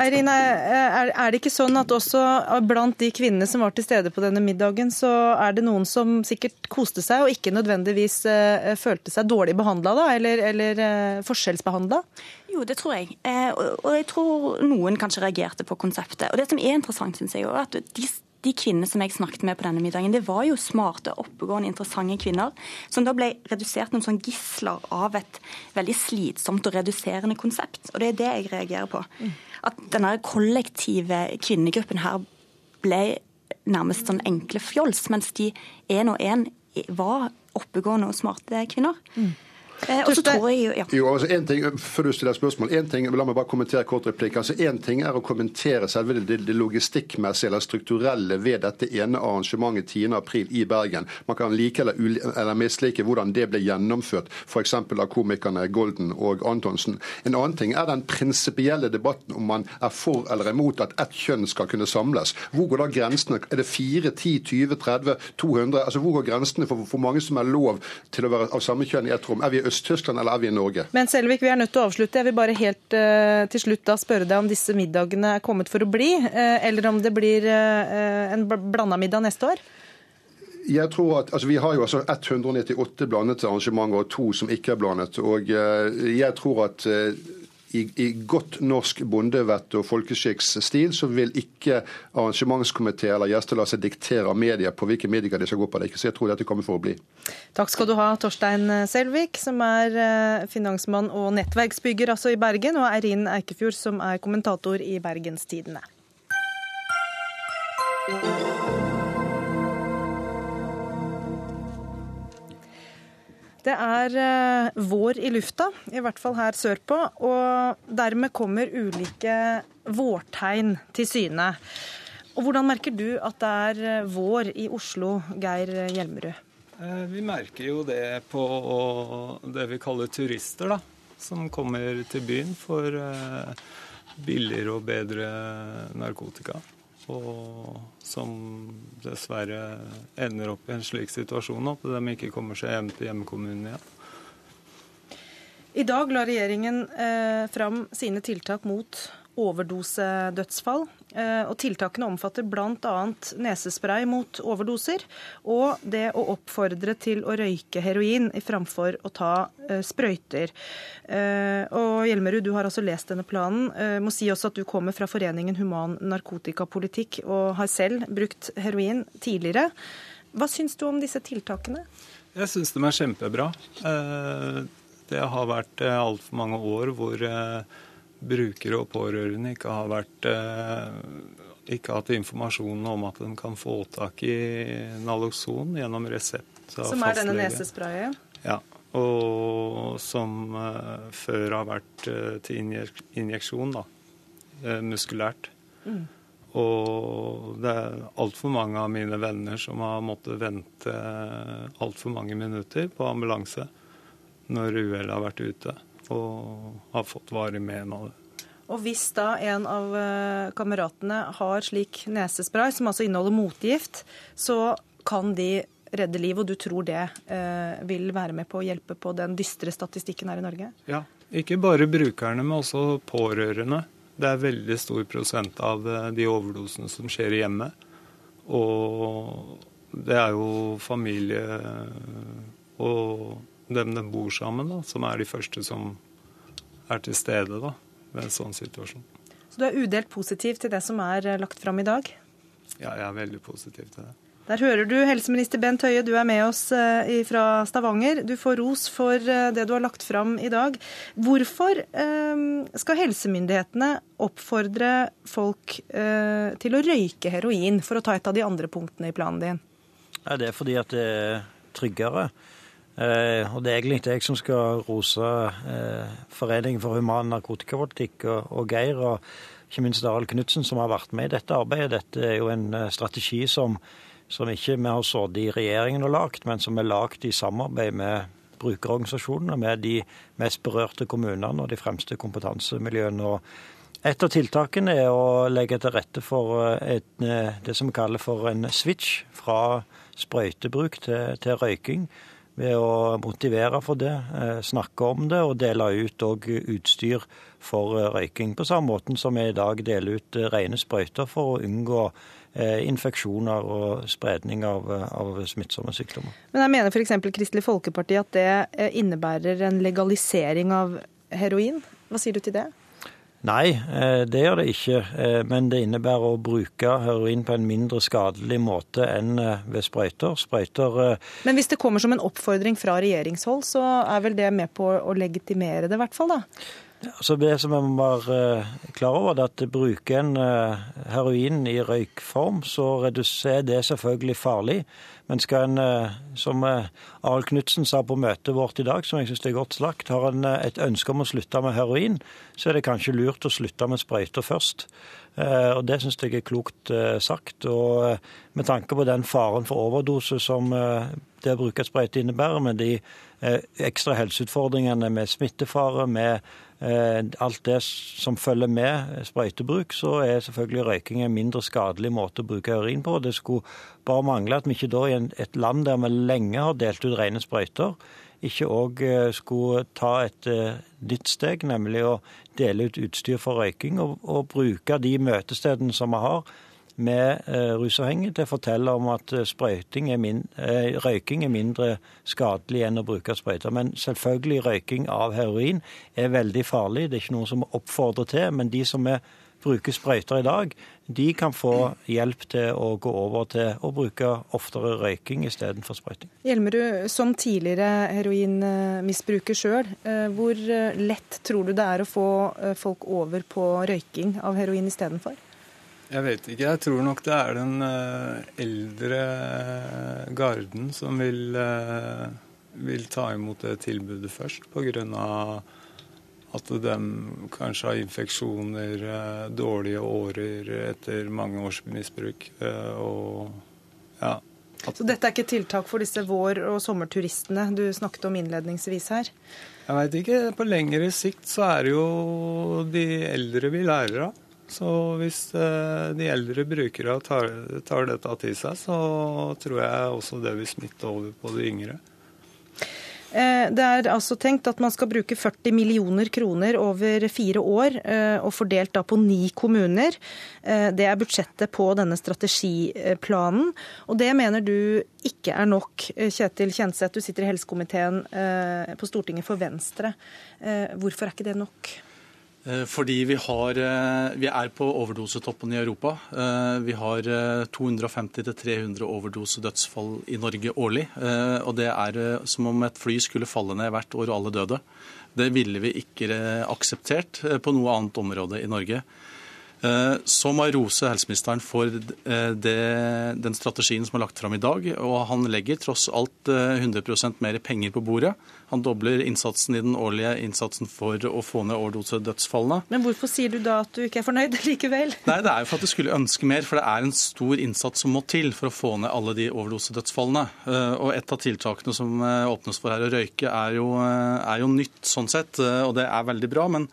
Eirine, er det ikke sånn at også blant de kvinnene som var til stede på denne middagen, så er det noen som sikkert koste seg og ikke nødvendigvis eh, følte seg dårlig behandla, eller, eller eh, forskjellsbehandla? Jo, det tror jeg. Og jeg tror noen kanskje reagerte på konseptet. Og det som er interessant, syns jeg, er at de de kvinnene som jeg snakket med på denne middagen, det var jo smarte, oppegående, interessante kvinner som da ble redusert noen sånn gisler av et veldig slitsomt og reduserende konsept. Og det er det jeg reagerer på. At denne kollektive kvinnegruppen her ble nærmest sånn enkle fjols, mens de én og én var oppegående og smarte kvinner. Mm. Eh, og så tror jeg, ja. Jo, altså en ting, Før du stiller spørsmål, en ting, la meg bare kommentere kort replikk. altså Én ting er å kommentere selve det, det logistikkmessige eller strukturelle ved dette ene arrangementet 10.4 i Bergen. Man kan like eller, eller mislike hvordan det ble gjennomført, f.eks. av komikerne Golden og Antonsen. En annen ting er den prinsipielle debatten om man er for eller imot at ett kjønn skal kunne samles. Hvor går da grensene? Er det 4, 10, 20, 30, 200? Altså Hvor går grensene for hvor mange som er lov til å være av samme kjønn i ett rom? Er vi i Øst-Tyskland eller er vi i Norge? Men Selvik, vi er nødt til å avslutte. Jeg vil bare helt uh, til slutt da spørre deg om disse middagene er kommet for å bli, uh, eller om det blir uh, en blanda middag neste år? Jeg tror at, altså Vi har jo altså 198 blandede arrangementer og to som ikke er blandet. og Jeg tror at i, i godt norsk bondevett og folkeskikksstil så vil ikke arrangementskomité eller gjester la seg diktere av media på hvilke medier de skal gå på. det. Så jeg tror dette kommer for å bli. Takk skal du ha, Torstein Selvik, som er eh, finansmann og nettverksbygger altså i Bergen, og Eirin Eikefjord, som er kommentator i Bergenstidene. Det er eh, vår i lufta, i hvert fall her sørpå. Og dermed kommer ulike vårtegn til syne. Og Hvordan merker du at det er eh, vår i Oslo, Geir Hjelmerud? Eh, vi merker jo det på det vi kaller turister, da. Som kommer til byen for billigere og bedre narkotika og som dessverre ender opp i en slik situasjon at de ikke kommer seg hjem til hjemkommunen igjen. I dag la regjeringen eh, fram sine tiltak mot overdosedødsfall. Eh, og tiltakene omfatter bl.a. nesespray mot overdoser og det å oppfordre til å røyke heroin framfor å ta eh, sprøyter. Eh, og Hjelmerud, du har altså lest denne planen. Jeg Må si også at du kommer fra Foreningen human narkotikapolitikk og har selv brukt heroin tidligere. Hva syns du om disse tiltakene? Jeg syns de er kjempebra. Det har vært altfor mange år hvor brukere og pårørende ikke har vært eh, ikke hatt informasjonen om at en kan få tak i Naloxon gjennom resept Som er denne nesesprayen? Ja. Og som uh, før har vært uh, til injek injeksjon, da. Muskulært. Mm. Og det er altfor mange av mine venner som har måttet vente altfor mange minutter på ambulanse når uhellet har vært ute og har fått varig en av det. Og hvis da en av eh, kameratene har slik nesespray, som altså inneholder motgift, så kan de redde liv, og du tror det eh, vil være med på å hjelpe på den dystre statistikken her i Norge? Ja, ikke bare brukerne, men også pårørende. Det er veldig stor prosent av eh, de overdosene som skjer i hjemmet. Og det er jo familie og dem de bor sammen, da, som er de første som er til stede da, ved en sånn situasjon. Så du er udelt positiv til det som er eh, lagt fram i dag? Ja, jeg er veldig positiv til det. Der hører du helseminister Bent Høie, du er med oss eh, fra Stavanger. Du får ros for eh, det du har lagt fram i dag. Hvorfor skal helsemyndighetene oppfordre folk til å røyke heroin, for å ta et av de andre punktene i planen din? Ja, det er fordi at det er tryggere. Eh, og det er egentlig ikke jeg som skal rose eh, Foreningen for human narkotikapolitikk og, og, Geir, og ikke minst Arild Knutsen, som har vært med i dette arbeidet. Dette er jo en eh, strategi som, som ikke vi har sittet i regjeringen og lagd, men som er lagd i samarbeid med brukerorganisasjonene, med de mest berørte kommunene og de fremste kompetansemiljøene. Og et av tiltakene er å legge til rette for et, det som vi kaller for en switch fra sprøytebruk til, til røyking ved å motivere for det, eh, snakke om det og dele ut utstyr for eh, røyking. På samme måte som vi i dag deler ut eh, rene sprøyter for å unngå infeksjoner og spredning av, av smittsomme sykdommer. Men jeg mener f.eks. Kristelig Folkeparti at det innebærer en legalisering av heroin. Hva sier du til det? Nei, eh, det gjør det ikke. Eh, men det innebærer å bruke heroin på en mindre skadelig måte enn eh, ved sprøyter. Sprøyter Men hvis det kommer som en oppfordring fra regjeringshold, så er vel det med på å legitimere det, i hvert fall? da? Altså det som jeg må være klar over, er at bruker en heroin i røykform, så er det selvfølgelig farlig. Men skal en, eh, som eh, Arild Knutsen sa på møtet vårt i dag, som jeg syns er godt slakt, har en eh, et ønske om å slutte med heroin, så er det kanskje lurt å slutte med sprøyter først. Og Det syns jeg er klokt sagt. Og med tanke på den faren for overdose som det å bruke sprøyte innebærer, med de ekstra helseutfordringene med smittefare, med Eh, alt det som følger med sprøytebruk, så er selvfølgelig røyking en mindre skadelig måte å bruke urin på. Det skulle bare mangle at vi ikke da i et land der vi lenge har delt ut rene sprøyter, ikke òg skulle ta et nytt steg, nemlig å dele ut utstyr for røyking, og, og bruke de møtestedene som vi har med eh, rusavhengige til å fortelle om at er min, eh, røyking er mindre skadelig enn å bruke sprøyter. Men selvfølgelig røyking av heroin er veldig farlig. Det er ikke noe som vi oppfordrer til. Men de som er, bruker sprøyter i dag, de kan få hjelp til å gå over til å bruke oftere røyking istedenfor sprøyting. Hjelmerud, som tidligere heroinmisbruker sjøl, eh, hvor lett tror du det er å få folk over på røyking av heroin istedenfor? Jeg vet ikke. Jeg tror nok det er den eh, eldre garden som vil, eh, vil ta imot det tilbudet først, pga. at de kanskje har infeksjoner, eh, dårlige årer etter mange års misbruk. Og ja. Så dette er ikke tiltak for disse vår- og sommerturistene du snakket om innledningsvis her? Jeg veit ikke. På lengre sikt så er det jo de eldre vi lærer av. Så hvis eh, de eldre brukere tar, tar dette til seg, så tror jeg også det vil smitte over på de yngre. Eh, det er altså tenkt at man skal bruke 40 millioner kroner over fire år, eh, og fordelt da på ni kommuner. Det er budsjettet på denne strategiplanen. Og det mener du ikke er nok. Kjetil Kjenseth, du sitter i helsekomiteen på Stortinget for Venstre. Hvorfor er ikke det nok? Eh, fordi vi, har, eh, vi, er på overdosetoppen i Europa. Eh, vi har 250-300 overdosedødsfall i Norge årlig. Og det er som om et fly skulle falle ned hvert år og alle døde. Det ville vi ikke akseptert på noe annet område i Norge. Så må jeg rose helseministeren for det, den strategien som er lagt fram i dag. Og han legger tross alt 100 eh, mer penger på bordet. Han dobler innsatsen i den årlige innsatsen for å få ned overdosedødsfallene. Men hvorfor sier du da at du ikke er fornøyd likevel? *laughs* Nei, Det er jo for at du skulle ønske mer. For det er en stor innsats som må til for å få ned alle de overdosedødsfallene. Og et av tiltakene som åpnes for her å røyke, er jo, er jo nytt sånn sett, og det er veldig bra. men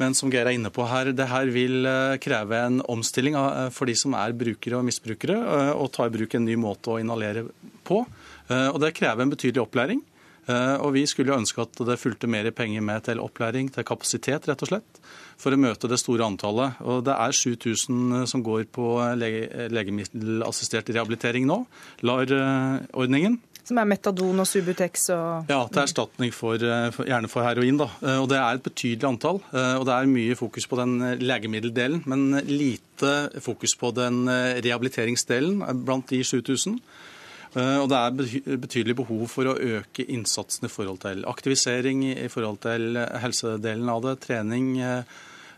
men som Geir er inne på her, det her vil eh, kreve en omstilling eh, for de som er brukere og misbrukere, eh, og ta i bruk en ny måte å inhalere på. Og det krever en betydelig opplæring. Og vi skulle ønske at det fulgte mer penger med til opplæring, til kapasitet, rett og slett, for å møte det store antallet. Og det er 7000 som går på legemiddelassistert rehabilitering nå, LAR-ordningen. Som er metadon og Subutex og Ja, til erstatning for, eh, for, gjerne for heroin. da. Eh, og Det er et betydelig antall. Eh, og Det er mye fokus på den legemiddeldelen, men lite fokus på den rehabiliteringsdelen blant de 7000. Og det er betydelig behov for å øke innsatsen i forhold til aktivisering, i forhold til helsedelen av det, trening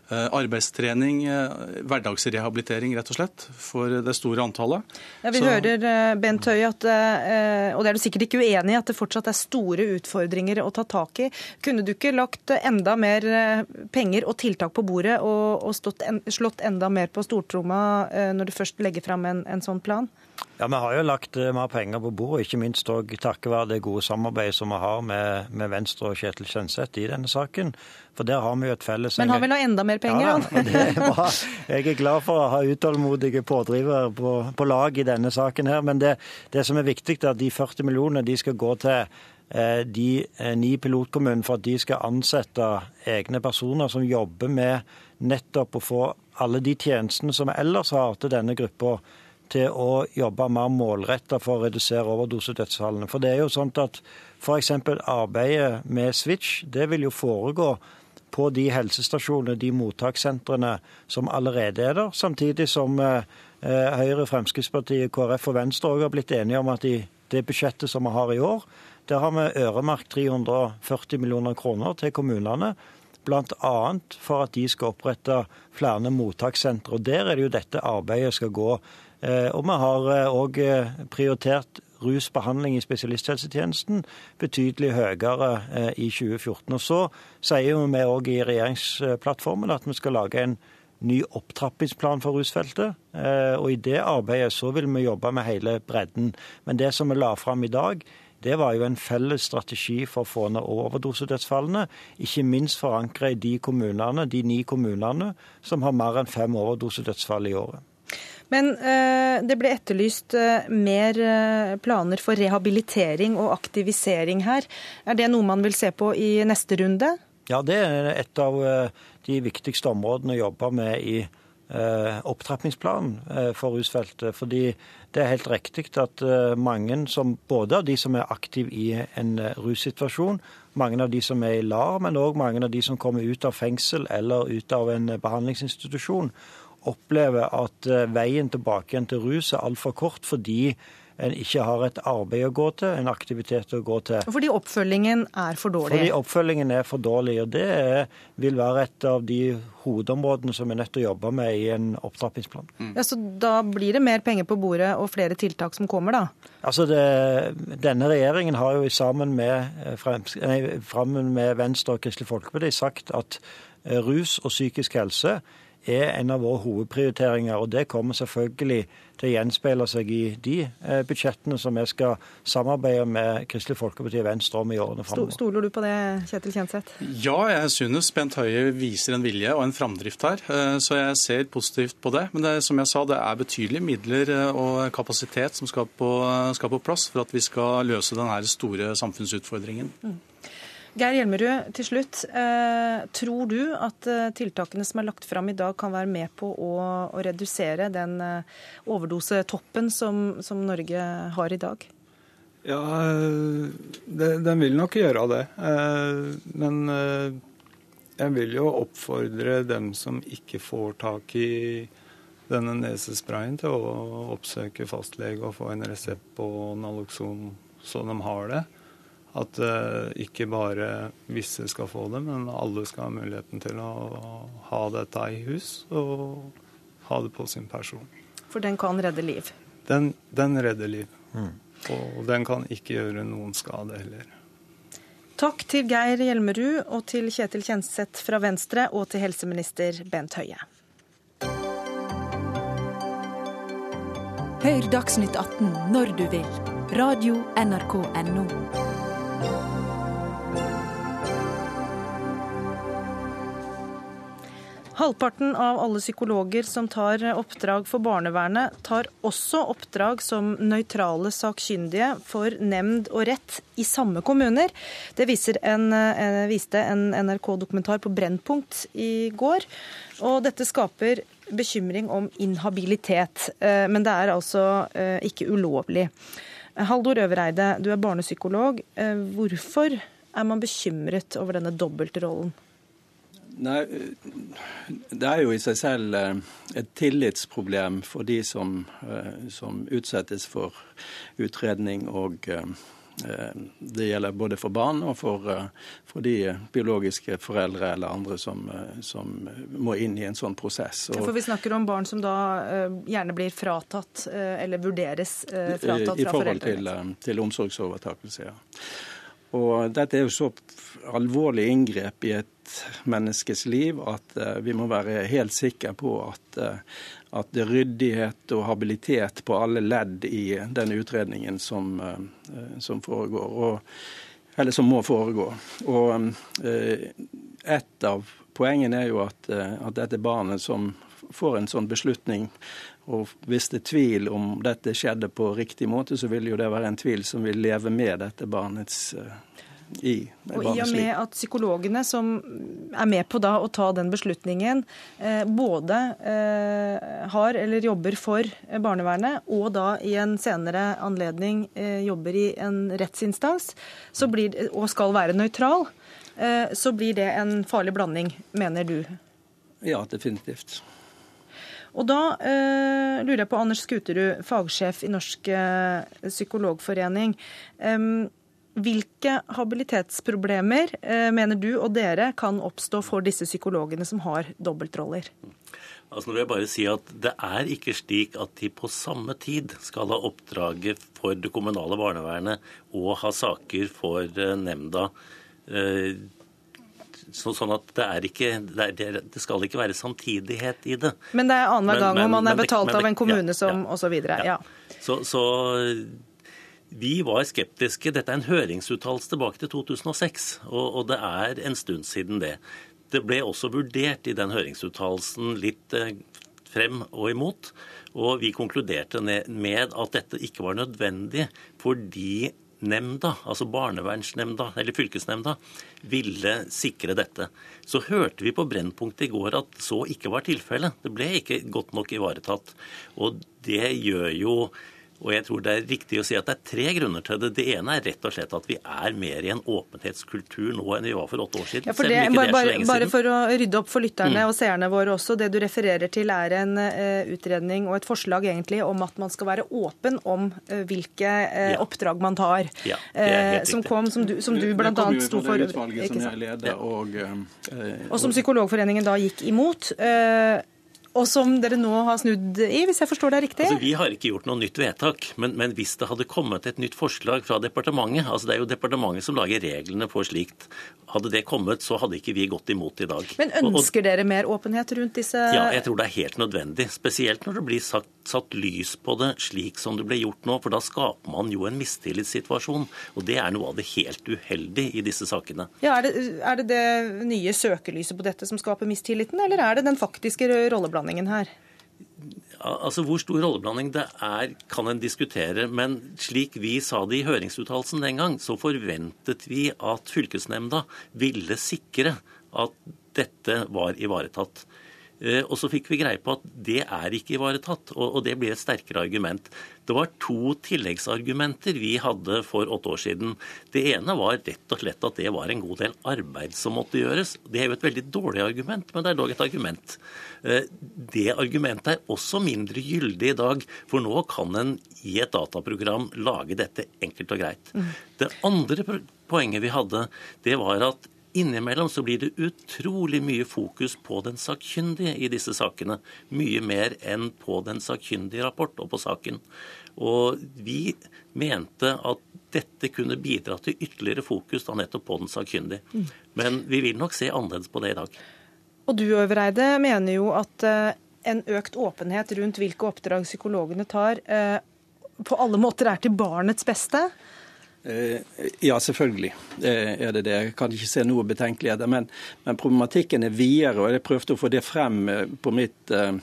Eh, arbeidstrening, eh, hverdagsrehabilitering, rett og slett, for det store antallet. Ja, vi Så... hører eh, Bent Høie, at, og det er du sikkert ikke uenig i, at det fortsatt er store utfordringer å ta tak i. Kunne du ikke lagt enda mer penger og tiltak på bordet og, og en, slått enda mer på stortromma når du først legger fram en, en sånn plan? Ja, Vi har jo lagt eh, mer penger på bordet, ikke minst òg takket være det gode samarbeidet som vi har med, med Venstre og Kjetil Kjenseth i denne saken. For der har vi jo et felles Men han vil ha enda mer penger, ja, da, det er bra. Jeg er glad for å ha utålmodige pådrivere på, på, lag i denne saken her. Men det, det som er viktig, er at de 40 millionene de skal gå til eh, de eh, ni pilotkommunene for at de skal ansette egne personer som jobber med nettopp å få alle de tjenestene som vi ellers har til denne gruppa til å jobbe mer målretta for å redusere overdosedødsfallene. For det er jo sånn at f.eks. arbeidet med Switch det vil jo foregå på de helsestasjonene, de mottakssentrene som allerede er der. Samtidig som eh, Høyre, Fremskrittspartiet, KrF og Venstre også har blitt enige om at i det budsjettet som vi har i år, der har vi øremerket 340 millioner kroner til kommunene. Bl.a. for at de skal opprette flere mottakssentre. Og Der er det jo dette arbeidet skal gå Eh, og vi har òg eh, eh, prioritert rusbehandling i spesialisthelsetjenesten betydelig høyere i 2014. Og Så sier vi òg i regjeringsplattformen at vi skal lage en ny opptrappingsplan for rusfeltet. Og I det arbeidet så vil vi jobbe med hele bredden. Men det som vi la fram i dag, det var jo en felles strategi for å få ned overdosedødsfallene. Ikke minst forankra i de kommunene, de ni kommunene som har mer enn fem overdosedødsfall i året. Men eh, det ble etterlyst eh, mer eh, planer for rehabilitering og aktivisering her. Er det noe man vil se på i neste runde? Ja, det er et av de viktigste områdene å jobbe med i opptrappingsplanen for rusfeltet. Fordi det er helt riktig at mange som, både av de som er aktive i en russituasjon, mange av de som er i LAR, men òg mange av de som kommer ut av fengsel eller ut av en behandlingsinstitusjon, opplever at eh, veien tilbake igjen til rus er altfor kort fordi en ikke har et arbeid å gå til, en aktivitet å gå til. Fordi oppfølgingen er for dårlig? Fordi oppfølgingen er for dårlig. og Det er, vil være et av de hovedområdene som vi er nødt til å jobbe med i en opptrappingsplan. Mm. Ja, Så da blir det mer penger på bordet og flere tiltak som kommer, da? Altså det, Denne regjeringen har jo sammen med, eh, nei, sammen med Venstre og Kristelig Folkeparti sagt at eh, rus og psykisk helse er en av våre hovedprioriteringer. og Det kommer selvfølgelig til å gjenspeile seg i de eh, budsjettene som vi skal samarbeide med Kristelig Folkeparti og Venstre om i årene framover. Stoler du på det, Kjetil Kjenseth? Ja, jeg synes Bent Høie viser en vilje og en framdrift her. Eh, så jeg ser positivt på det. Men det, som jeg sa, det er betydelige midler eh, og kapasitet som skal på, skal på plass for at vi skal løse denne store samfunnsutfordringen. Mm. Geir Hjelmerud, til slutt. Eh, tror du at eh, tiltakene som er lagt fram i dag kan være med på å, å redusere den eh, overdosetoppen som, som, Norge har i dag? Ja, den vil nok gjøre det. Men jeg vil jo oppfordre dem som ikke får tak i denne nesesprayen, til å oppsøke fastlege og få en resept på Naloxon så de har det. At uh, ikke bare visse skal få det, men alle skal ha muligheten til å ha dette i hus og ha det på sin person. For den kan redde liv? Den, den redder liv. Mm. Og den kan ikke gjøre noen skade heller. Takk til Geir Hjelmerud og til Kjetil Kjenseth fra Venstre og til helseminister Bent Høie. Hør Dagsnytt 18 når du vil. Radio NRK Radio.nrk.no. Halvparten av alle psykologer som tar oppdrag for barnevernet, tar også oppdrag som nøytrale sakkyndige for nemnd og rett i samme kommuner. Det en, eh, viste en NRK-dokumentar på Brennpunkt i går. Og dette skaper bekymring om inhabilitet, eh, men det er altså eh, ikke ulovlig. Haldor Øvereide, du er barnepsykolog. Hvorfor er man bekymret over denne dobbeltrollen? Nei, Det er jo i seg selv eh, et tillitsproblem for de som, eh, som utsettes for utredning. og eh, det gjelder både for barn og for, for de biologiske foreldre eller andre som, som, må inn i en sånn prosess. Og, for Vi snakker om barn som da gjerne blir fratatt eller vurderes fratatt fra foreldrene? I forhold til, til omsorgsovertakelse, ja. Og dette er jo så alvorlig inngrep i et menneskes liv at uh, vi må være helt sikre på at, uh, at ryddighet og habilitet på alle ledd i den utredningen som, uh, som foregår, og, eller som må foregå. Og Et av poengene er jo at, at dette barnet som får en sånn beslutning, og hvis det er tvil om dette skjedde på riktig måte, så vil jo det være en tvil som vil leve med dette barnets i Og I og med at psykologene som er med på da å ta den beslutningen, eh, både eh, har eller jobber for barnevernet, og da i en senere anledning eh, jobber i en rettsinstans, blir, og skal være nøytral, så blir det en farlig blanding, mener du? Ja, definitivt. Og da eh, lurer jeg på Anders Skuterud, fagsjef i Norsk psykologforening. Um, hvilke habilitetsproblemer eh, mener du og dere kan oppstå for disse psykologene som har dobbeltroller? Altså, nå vil jeg bare si at Det er ikke slik at de på samme tid skal ha oppdraget for det kommunale barnevernet og ha saker for eh, nemnda. Eh, sånn at det, er ikke, det, er, det, skal ikke være samtidighet i det. Men det er annenhver gang om man er betalt det, av en kommune ja, som ja, osv. Ja. ja. Så, så vi var skeptiske. Dette er en høringsuttalelse tilbake til 2006, og, og, det er en stund siden det. Det ble også vurdert i den høringsuttalelsen litt eh, frem og imot. Og vi konkluderte med at dette ikke var nødvendig fordi nemnda, altså barnevernsnemnda eller fylkesnemnda, ville sikre dette. Så hørte vi på Brennpunkt i går at så ikke var tilfellet. Det ble ikke godt nok ivaretatt. Og det gjør jo og jeg tror det er riktig å si at det er tre grunner til det. Det ene er rett og slett at vi er mer i en åpenhetskultur nå enn vi var for åtte år siden. Ja, for det, bare, bare, bare, for å rydde opp for lytterne mm. og seerne våre også. Det du refererer til er en uh, utredning og et forslag egentlig om at man skal være åpen om uh, hvilke uh, ja. oppdrag man tar. Ja, som kom, som du, som du bl.a. sto for. Som jeg leder, og, og som Psykologforeningen da gikk imot. Uh, og som dere nå har snudd i, hvis jeg forstår det riktig? Altså, vi har ikke gjort noe nytt vedtak, men, men, hvis det hadde kommet et nytt forslag fra departementet altså Det er jo departementet som lager reglene for slikt. Hadde det kommet, så hadde ikke vi gått imot i dag. Men ønsker og, dere mer åpenhet rundt disse Ja, jeg tror det er helt nødvendig. Spesielt når det blir sagt, satt lys på det slik som det ble gjort nå. For da skaper man jo en mistillitssituasjon. Og det er noe av det helt uheldige i disse sakene. Ja, er det, er det det nye søkelyset på dette som skaper mistilliten, eller er det den faktiske rolleblandingen? her? Altså Hvor stor rolleblanding det er, kan en diskutere. Men slik vi sa det i høringsuttalelsen den gang, så forventet vi at fylkesnemnda ville sikre at dette var ivaretatt. Eh, og så fikk vi greie på at det er ikke ivaretatt, og det blir et sterkere argument. Det var to tilleggsargumenter vi hadde for åtte år siden. Det ene var rett og slett at det var en god del arbeid som måtte gjøres. Det er jo et veldig dårlig argument, men det er dog et argument. Eh, det argumentet er også mindre gyldig i dag, for nå kan en i et dataprogram lage dette enkelt og greit. Mm. Det andre poenget vi hadde, det var at Innimellom så blir det utrolig mye fokus på den sakkyndige i disse sakene. Mye mer enn på den sakkyndige rapport og på saken. Og vi mente at dette kunne bidra til ytterligere fokus da nettopp på den sakkyndige. Men vi vil nok se annerledes på det i dag. Og du Øvreide mener jo at eh, en økt åpenhet rundt hvilke oppdrag psykologene tar, eh, på alle måter er til barnets beste? Eh, ja, selvfølgelig er det det. Jeg kan ikke se noe betenkeligheter. Men, men, problematikken er videre, og jeg prøvde å få det frem eh, på mitt, eh,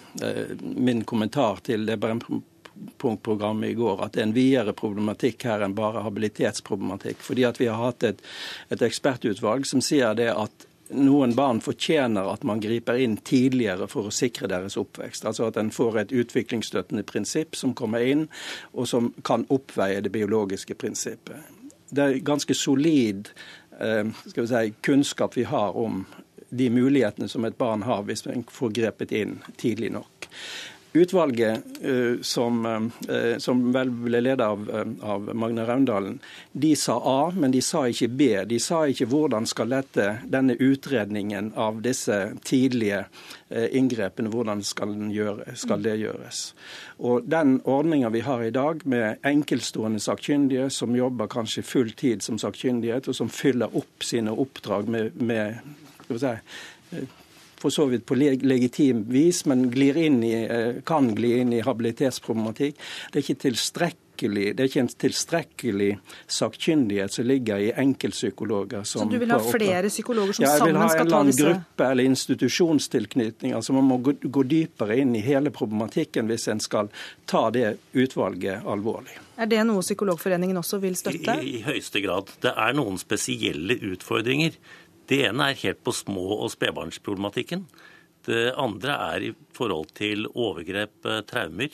min kommentar til det Brennpunkt-programmet i går, at det er en videre problematikk her enn bare habilitetsproblematikk. Fordi at vi har hatt et, et ekspertutvalg som sier det at noen barn fortjener at man griper inn tidligere for å sikre deres oppvekst. Altså at en får et utviklingsstøttende prinsipp som kommer inn, og som kan oppveie det biologiske prinsippet. Det er ganske solid eh, vi si, kunnskap vi har om de mulighetene som et barn har hvis en får grepet inn tidlig nok. Utvalget, eh, som, eh, som, vel ble ledet av, eh, av Magne Raundalen, de sa A, men de sa ikke B. De sa ikke hvordan skal dette, denne utredningen av disse tidlige inngrepene, hvordan skal, gjøre, skal det gjøres. Og Den ordninga vi har i dag, med enkeltstående sakkyndige som jobber kanskje full tid som sakkyndighet, og som fyller opp sine oppdrag med, med si, for så vidt på legitim vis, men i, eh, kan gli inn i habilitetsproblematikk. Det er ikke tilstrekkelig det er ikke en tilstrekkelig sakkyndighet som ligger i enkeltpsykologer. Så du vil ha flere psykologer som ja, sammen skal ta disse Jeg vil ha en gruppe eller institusjonstilknytning. altså Man må gå, gå dypere inn i hele problematikken hvis en skal ta det utvalget alvorlig. Er det noe Psykologforeningen også vil støtte? I, i høyeste grad. Det er noen spesielle utfordringer det ene er helt på små- og spedbarnsproblematikken. Det andre er i forhold til overgrep, eh, traumer.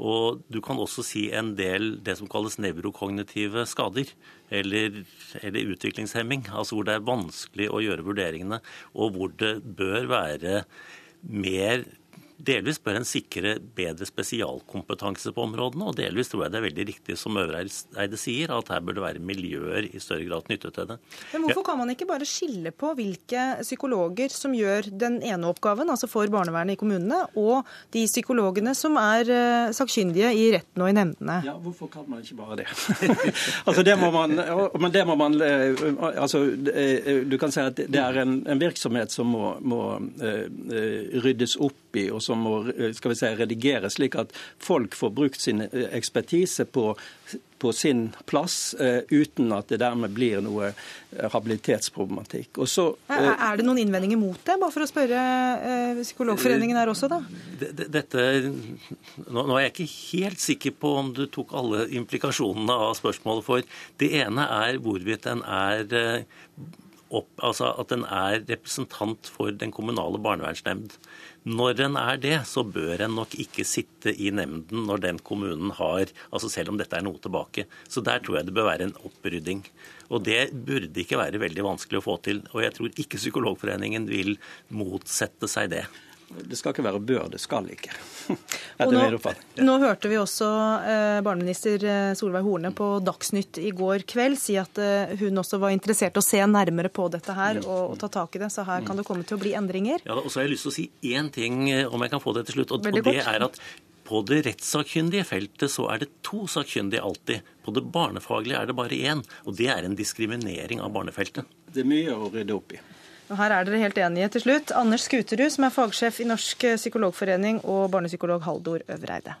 Og du kan også si en del det som kalles nevrokognitive skader, eller, eller, utviklingshemming. Altså hvor det er vanskelig å gjøre vurderingene, og hvor det bør være mer Delvis bør en sikre bedre spesialkompetanse på områdene, og delvis tror jeg det er veldig riktig som Øvreide sier, at her bør det være miljøer i større grad knyttet til det. Men hvorfor kan man ikke bare skille på hvilke psykologer som gjør den ene oppgaven, altså for barnevernet i kommunene, og de psykologene som er eh, sakkyndige i retten og i nemndene? Ja, hvorfor kan man ikke bare det? *laughs* altså det må man, men det må man eh, altså, eh, Du kan si at det er en, en virksomhet som må, må ryddes opp opp i, og som må skal vi si, redigeres, slik at folk får brukt sin ekspertise på på sin plass, uh, uten at det dermed blir noe habilitetsproblematikk. Så, uh, er det noen innvendinger mot det, bare for å spørre uh, Psykologforeningen her også, da? Dette, nå, nå er jeg ikke helt sikker på om du tok alle implikasjonene av spørsmålet, for det ene er hvorvidt en er opp, altså at den er representant for den kommunale barnevernsnemnd. Når en er det, så bør en nok ikke sitte i nemnden når den kommunen har altså Selv om dette er noe tilbake. Så der tror jeg det bør være en opprydding. Og det burde ikke være veldig vanskelig å få til. Og jeg tror ikke Psykologforeningen vil motsette seg det. Det skal ikke være bør, det skal ikke. *laughs* Og nå, nå, hørte vi også eh, barneminister eh, Solveig Horne på Dagsnytt i går kveld si at eh, hun også var interessert i å se nærmere på dette her mm. og, og, ta tak i det. Så her kan det komme til å bli endringer. Ja, og så har jeg lyst til å si én ting, eh, om jeg kan få det til slutt. Og, og det er at på det rettssakkyndige feltet så er det to sakkyndige alltid. På det barnefaglige er det bare én. Og det er en diskriminering av barnefeltet. Det er mye å rydde opp i. Og her er dere helt enige til slutt. Anders Skuterud, som er fagsjef i Norsk psykologforening, og barnepsykolog Haldor Øvreide.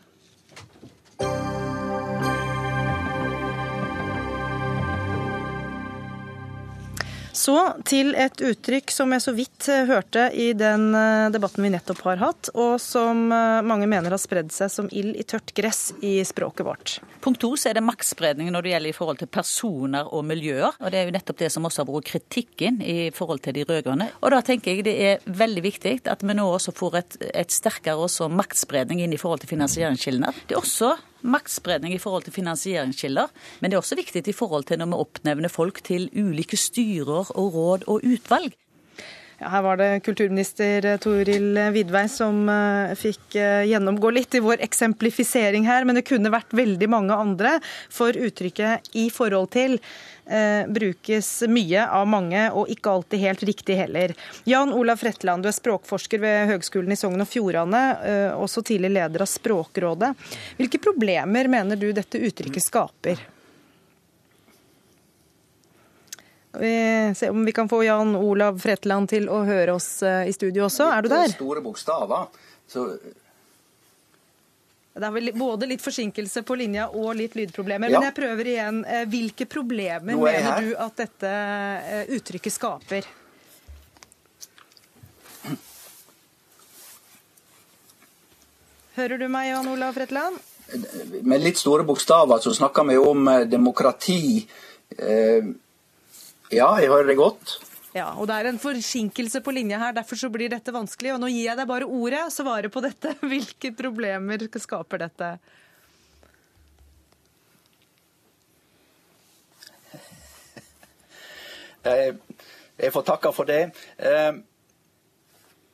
Så til et uttrykk som jeg så vidt eh, hørte i den eh, debatten vi nettopp har hatt, og som eh, mange mener har spredd seg som ild i tørt gress i språket vårt. Punkt to så er det maktspredning når det gjelder i forhold til personer og miljøer. Og det er jo nettopp det som også har vært kritikken i forhold til de rød-grønne. Og da tenker jeg det er veldig viktig at vi nå også får et, et sterkere maktspredning inn i forhold til finansieringskildene. Det er også maktspredning i forhold til finansieringskilder, men det er også viktig i forhold til når vi oppnevner folk til ulike styrer og råd og utvalg. Ja, her var det kulturminister Toril Vidvei som uh, fikk uh, gjennomgå litt i vår eksemplifisering her, men det kunne vært veldig mange andre. For uttrykket 'i forhold til' eh, brukes mye av mange, og ikke alltid helt riktig heller. Jan Olav Fretland, du er språkforsker ved Høgskolen i Sogn og Fjordane, også tidlig leder av Språkrådet. Hvilke problemer mener du dette uttrykket skaper? Vi se om vi kan få Jan Olav Fretland til å høre oss eh, i studio også. Er du der? Store bokstaver. Så det er vel både litt forsinkelse på linja og litt lydproblemer. Ja. Men jeg prøver igjen. Eh, hvilke problemer mener du at dette eh, uttrykket skaper? Hører du meg, Jan Olav Fretland? Med litt store bokstaver så snakker vi om demokrati. Eh, ja, jeg hører det godt. Ja, og Det er en forsinkelse på linja her, derfor så blir dette vanskelig. og Nå gir jeg deg bare ordet, svare på dette. *laughs* Hvilke problemer skaper dette? Jeg får takke for det.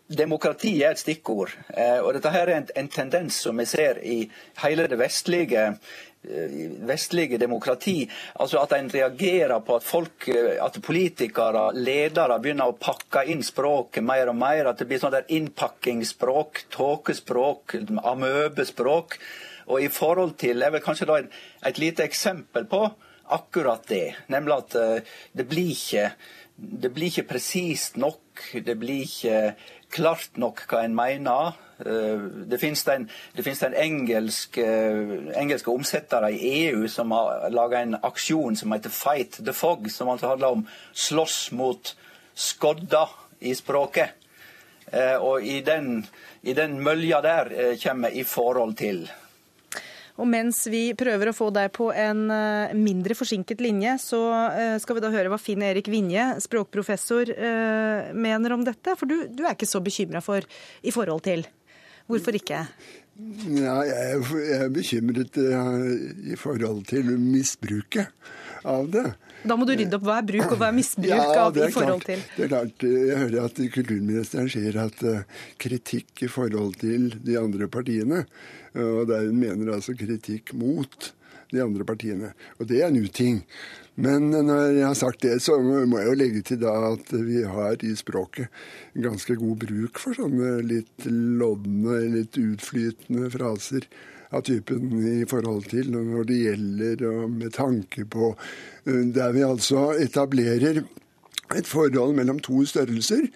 Demokrati er et stikkord. Eh, og Dette her er en tendens som vi ser i hele det vestlige Eh, vestlige demokrati. Altså at en reagerer på at folk, eh, at politikere, ledere, begynner å pakke inn språket mer og mer. At det blir sånn der innpakkingsspråk, tåkespråk, amøbespråk. Og i forhold til Jeg vil kanskje da et, lite eksempel på akkurat det. Nemlig at det blir ikke det blir ikke presist nok. Det blir ikke klart nok hva en mener. Eh, det finnes en, det finnes en engelsk, eh, engelske omsettere i EU som har laga en aksjon som heter Fight the Fog, som altså handler om slåss mot skodda i språket. Eh, og i den, i den mølja der kommer i forhold til. Og mens vi prøver å få deg på en mindre forsinket linje, så skal vi da høre hva Finn Erik Vinje, språkprofessor, mener om dette. For du, du er ikke så bekymra for i forhold til? Hvorfor ikke? Ja, jeg er bekymret eh, i forhold til misbruket av det. Da må du rydde opp. Hva er bruk, og hva er misbruk ja, av i forhold til? Det er klart, Jeg hører at kulturministeren sier at uh, kritikk i forhold til de andre partiene. Og der hun mener altså kritikk mot de andre partiene. Og det er en uting. Men når jeg har sagt det, så må jeg jo legge til da at vi har i språket ganske god bruk for sånne litt lodne, litt utflytende fraser av typen i forhold til når det gjelder, og med tanke på Der vi altså etablerer et forhold mellom to størrelser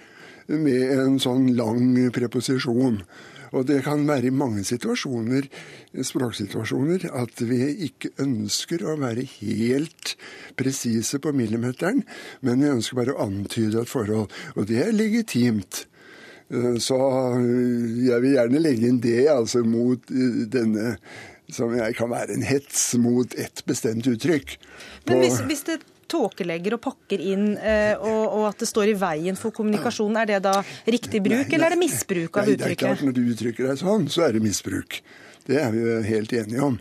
med en sånn lang preposisjon. Og det kan være i mange situasjoner, språksituasjoner, at vi ikke ønsker å være helt presise på millimeteren, men vi ønsker bare å antyde et forhold. Og det er legitimt. Eh, så eh, jeg vil gjerne legge inn det altså mot eh, denne som kan være en hets mot et bestemt uttrykk. Men hvis, hvis det tåkelegger og pakker inn, og, og, at det står i veien for kommunikasjonen, er det da riktig bruk, nei, nei, eller er det misbruk av nei, uttrykket? Det er klart, Når du uttrykker deg sånn, så er det misbruk. Det er vi helt enige om.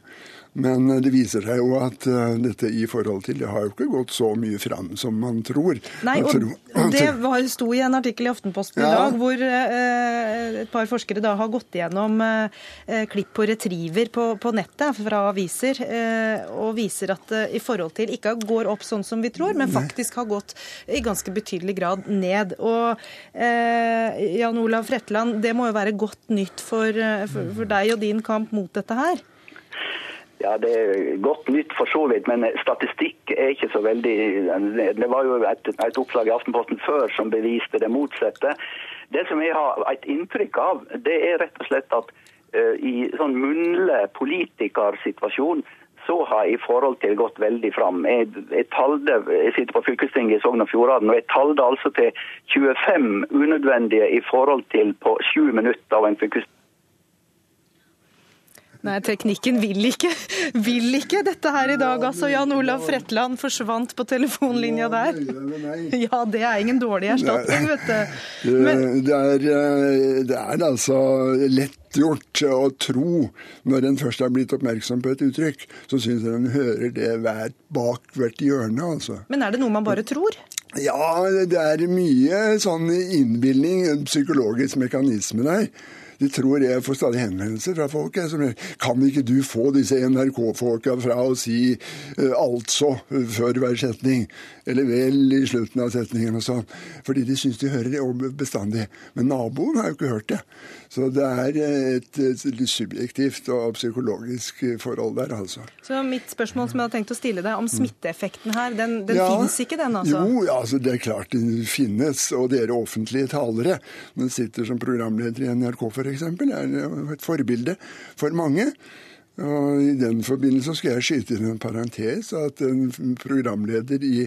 Men det viser seg jo at uh, dette i forhold til Det har jo ikke gått så mye fram som man tror. Nei, og tror, Det var, sto i en artikkel i Aftenposten ja. i dag hvor eh, et par forskere da har gått gjennom eh, klipp på retriever på, på, nettet fra aviser, og viser at det i forhold til ikke går opp sånn som vi tror, men faktisk har gått i ganske betydelig grad ned. Og Jan Olav Fretland, det må jo være godt nytt for, for, for deg og din kamp mot dette her? Ja, Det er godt nytt for så vidt, men statistikk er ikke så veldig Det var jo et, et oppslag i Aftenposten før som beviste det motsatte. Det som jeg har et inntrykk av, det er rett og slett at uh, i sånn munnlig politikersituasjon så har jeg i forhold til gått veldig fram. Jeg, jeg, talde, jeg sitter på fylkestinget i Sogn og Fjordane, og jeg talte altså til 25 unødvendige i forhold til på sju minutter av en fylkesting Nei, teknikken vil ikke, vil ikke dette her i dag, altså. Jan Olav Fretland forsvant på telefonlinja der. Ja, det er ingen dårlig erstatning, vet du. Men... Det, er, eh, det er altså lettgjort å tro, når en først har blitt oppmerksom på et uttrykk, så syns en hører det hver, bak hvert hjørne, altså. Men er det noe man bare tror? Ja, det er mye sånn innbilning, psykologisk mekanisme der. De tror jeg får stadig henvendelser fra folk. Som, kan ikke du få disse NRK-folka fra å si uh, 'altså' før hver setning? Eller 'vel' i slutten av setningen og sånn. Fordi de syns de hører det bestandig. Men naboen har jo ikke hørt det. Så det er et, et subjektivt og psykologisk forhold der, altså. Så mitt spørsmål som jeg hadde tenkt å stille deg om smitteeffekten her, den, den ja, finnes ikke, den altså? Jo, altså det er klart den finnes. Og dere offentlige talere, den sitter som programleder i NRK f.eks., er et forbilde for mange. Og I den forbindelse skal jeg skyte inn en parentes at en programleder i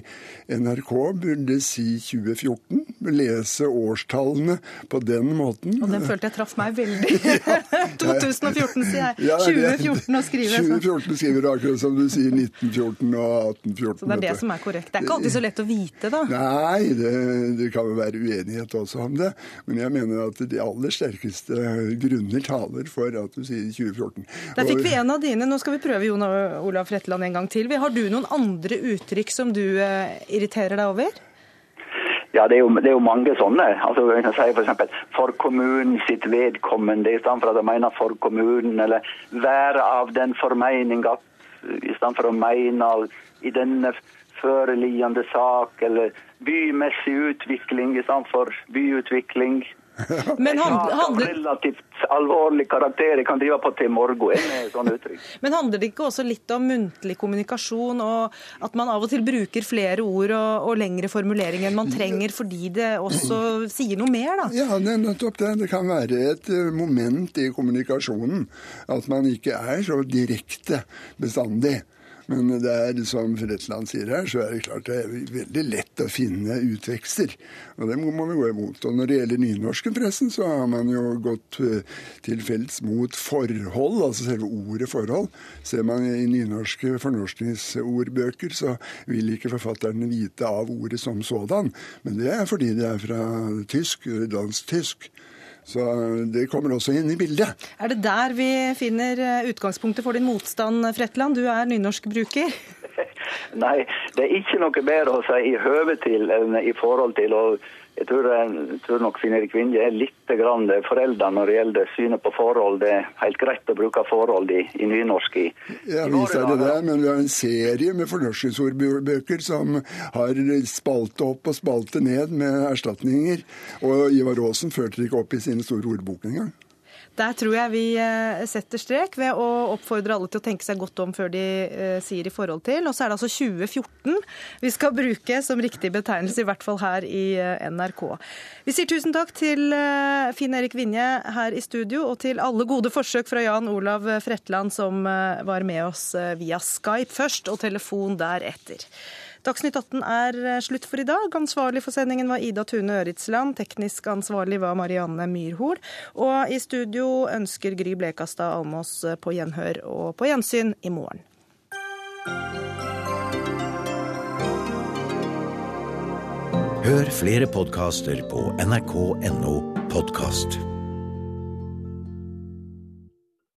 NRK burde si 2014. Lese årstallene på den måten. Og den følte jeg traff meg veldig. *laughs* 2014, sier jeg. 2014 å skrive. 2014 skriver du akkurat som du sier 1914 og 1814. Så det er det som er korrekt. Det er ikke alltid så lett å vite, da. Nei, det, det kan jo være uenighet også om det. Men jeg mener at de aller sterkeste grunner taler for at du sier 2014. Der fikk vi en av dine. Nå skal vi prøve Jon Olav Fretland en gang til. Har du noen andre uttrykk som du eh, irriterer deg over? Ja, det er, jo, det er jo, mange sånne. Altså, jeg kan si. For, for kommunen sitt vedkommende, i stedet for at jeg mener for kommunen, eller være av den formening at i stedet for å mene i denne føreliggende sak, eller bymessig utvikling i stedet for byutvikling. Men handler... Relativt alvorlig karakter. Jeg kan drive på til morgen med sånne uttrykk. *laughs* Men handler det ikke også litt om muntlig kommunikasjon, og at man av og til bruker flere ord og, og lengre formuleringer enn man trenger, fordi det også sier noe mer, da? Ja, det er nettopp det. Det kan være et eh, moment i kommunikasjonen at man ikke er så direkte bestandig. Men det er, som Fretland sier her, så er det klart det er veldig lett å finne utvekster. Og det må vi gå imot. Og når det gjelder nynorsken, forresten, så har man jo gått eh, til felts mot forhold, altså selve ordet forhold. Ser man i nynorske fornorskningsordbøker, så vil ikke forfatterne vite av ordet som sådan. Men det er fordi det er fra tysk, dansk tysk. Så det kommer også inn i bildet. Er det der vi finner eh, utgangspunktet for din motstand, Fretland? Du er nynorskbruker. *laughs* Nei, det er ikke noe bedre å si i høve til enn i forhold til. å jeg tror, jeg tror nok Finn-Erik Vinje er litt grann forelda når det gjelder synet på forhold. Det er helt greit å bruke forhold i, i nynorsk. i. jeg viser er det det, men vi har en serie med fornorskingsordbøker som har spalte opp og spalte ned med erstatninger. Og Ivar Aasen førte det ikke opp i sine store ordbok engang. Der tror jeg vi eh, setter strek ved å oppfordre alle til å tenke seg godt om før de eh, sier i forhold til. Og så er det altså 2014 vi skal bruke som riktig betegnelse, i hvert fall her i eh, NRK. Vi sier tusen takk til Finn Erik Vinje her i studio, og til alle gode forsøk fra Jan Olav Fretland, som var med oss via Skype først, og telefon deretter. Dagsnytt 18 er eh, slutt for i dag. Ansvarlig for sendingen var Ida Tune Øritsland. Teknisk ansvarlig var Marianne Myrhol. Og i studio ønsker Gry Blekastad Almås eh, på gjenhør og på gjensyn i morgen. Hør flere podkaster på nrk.no podkast.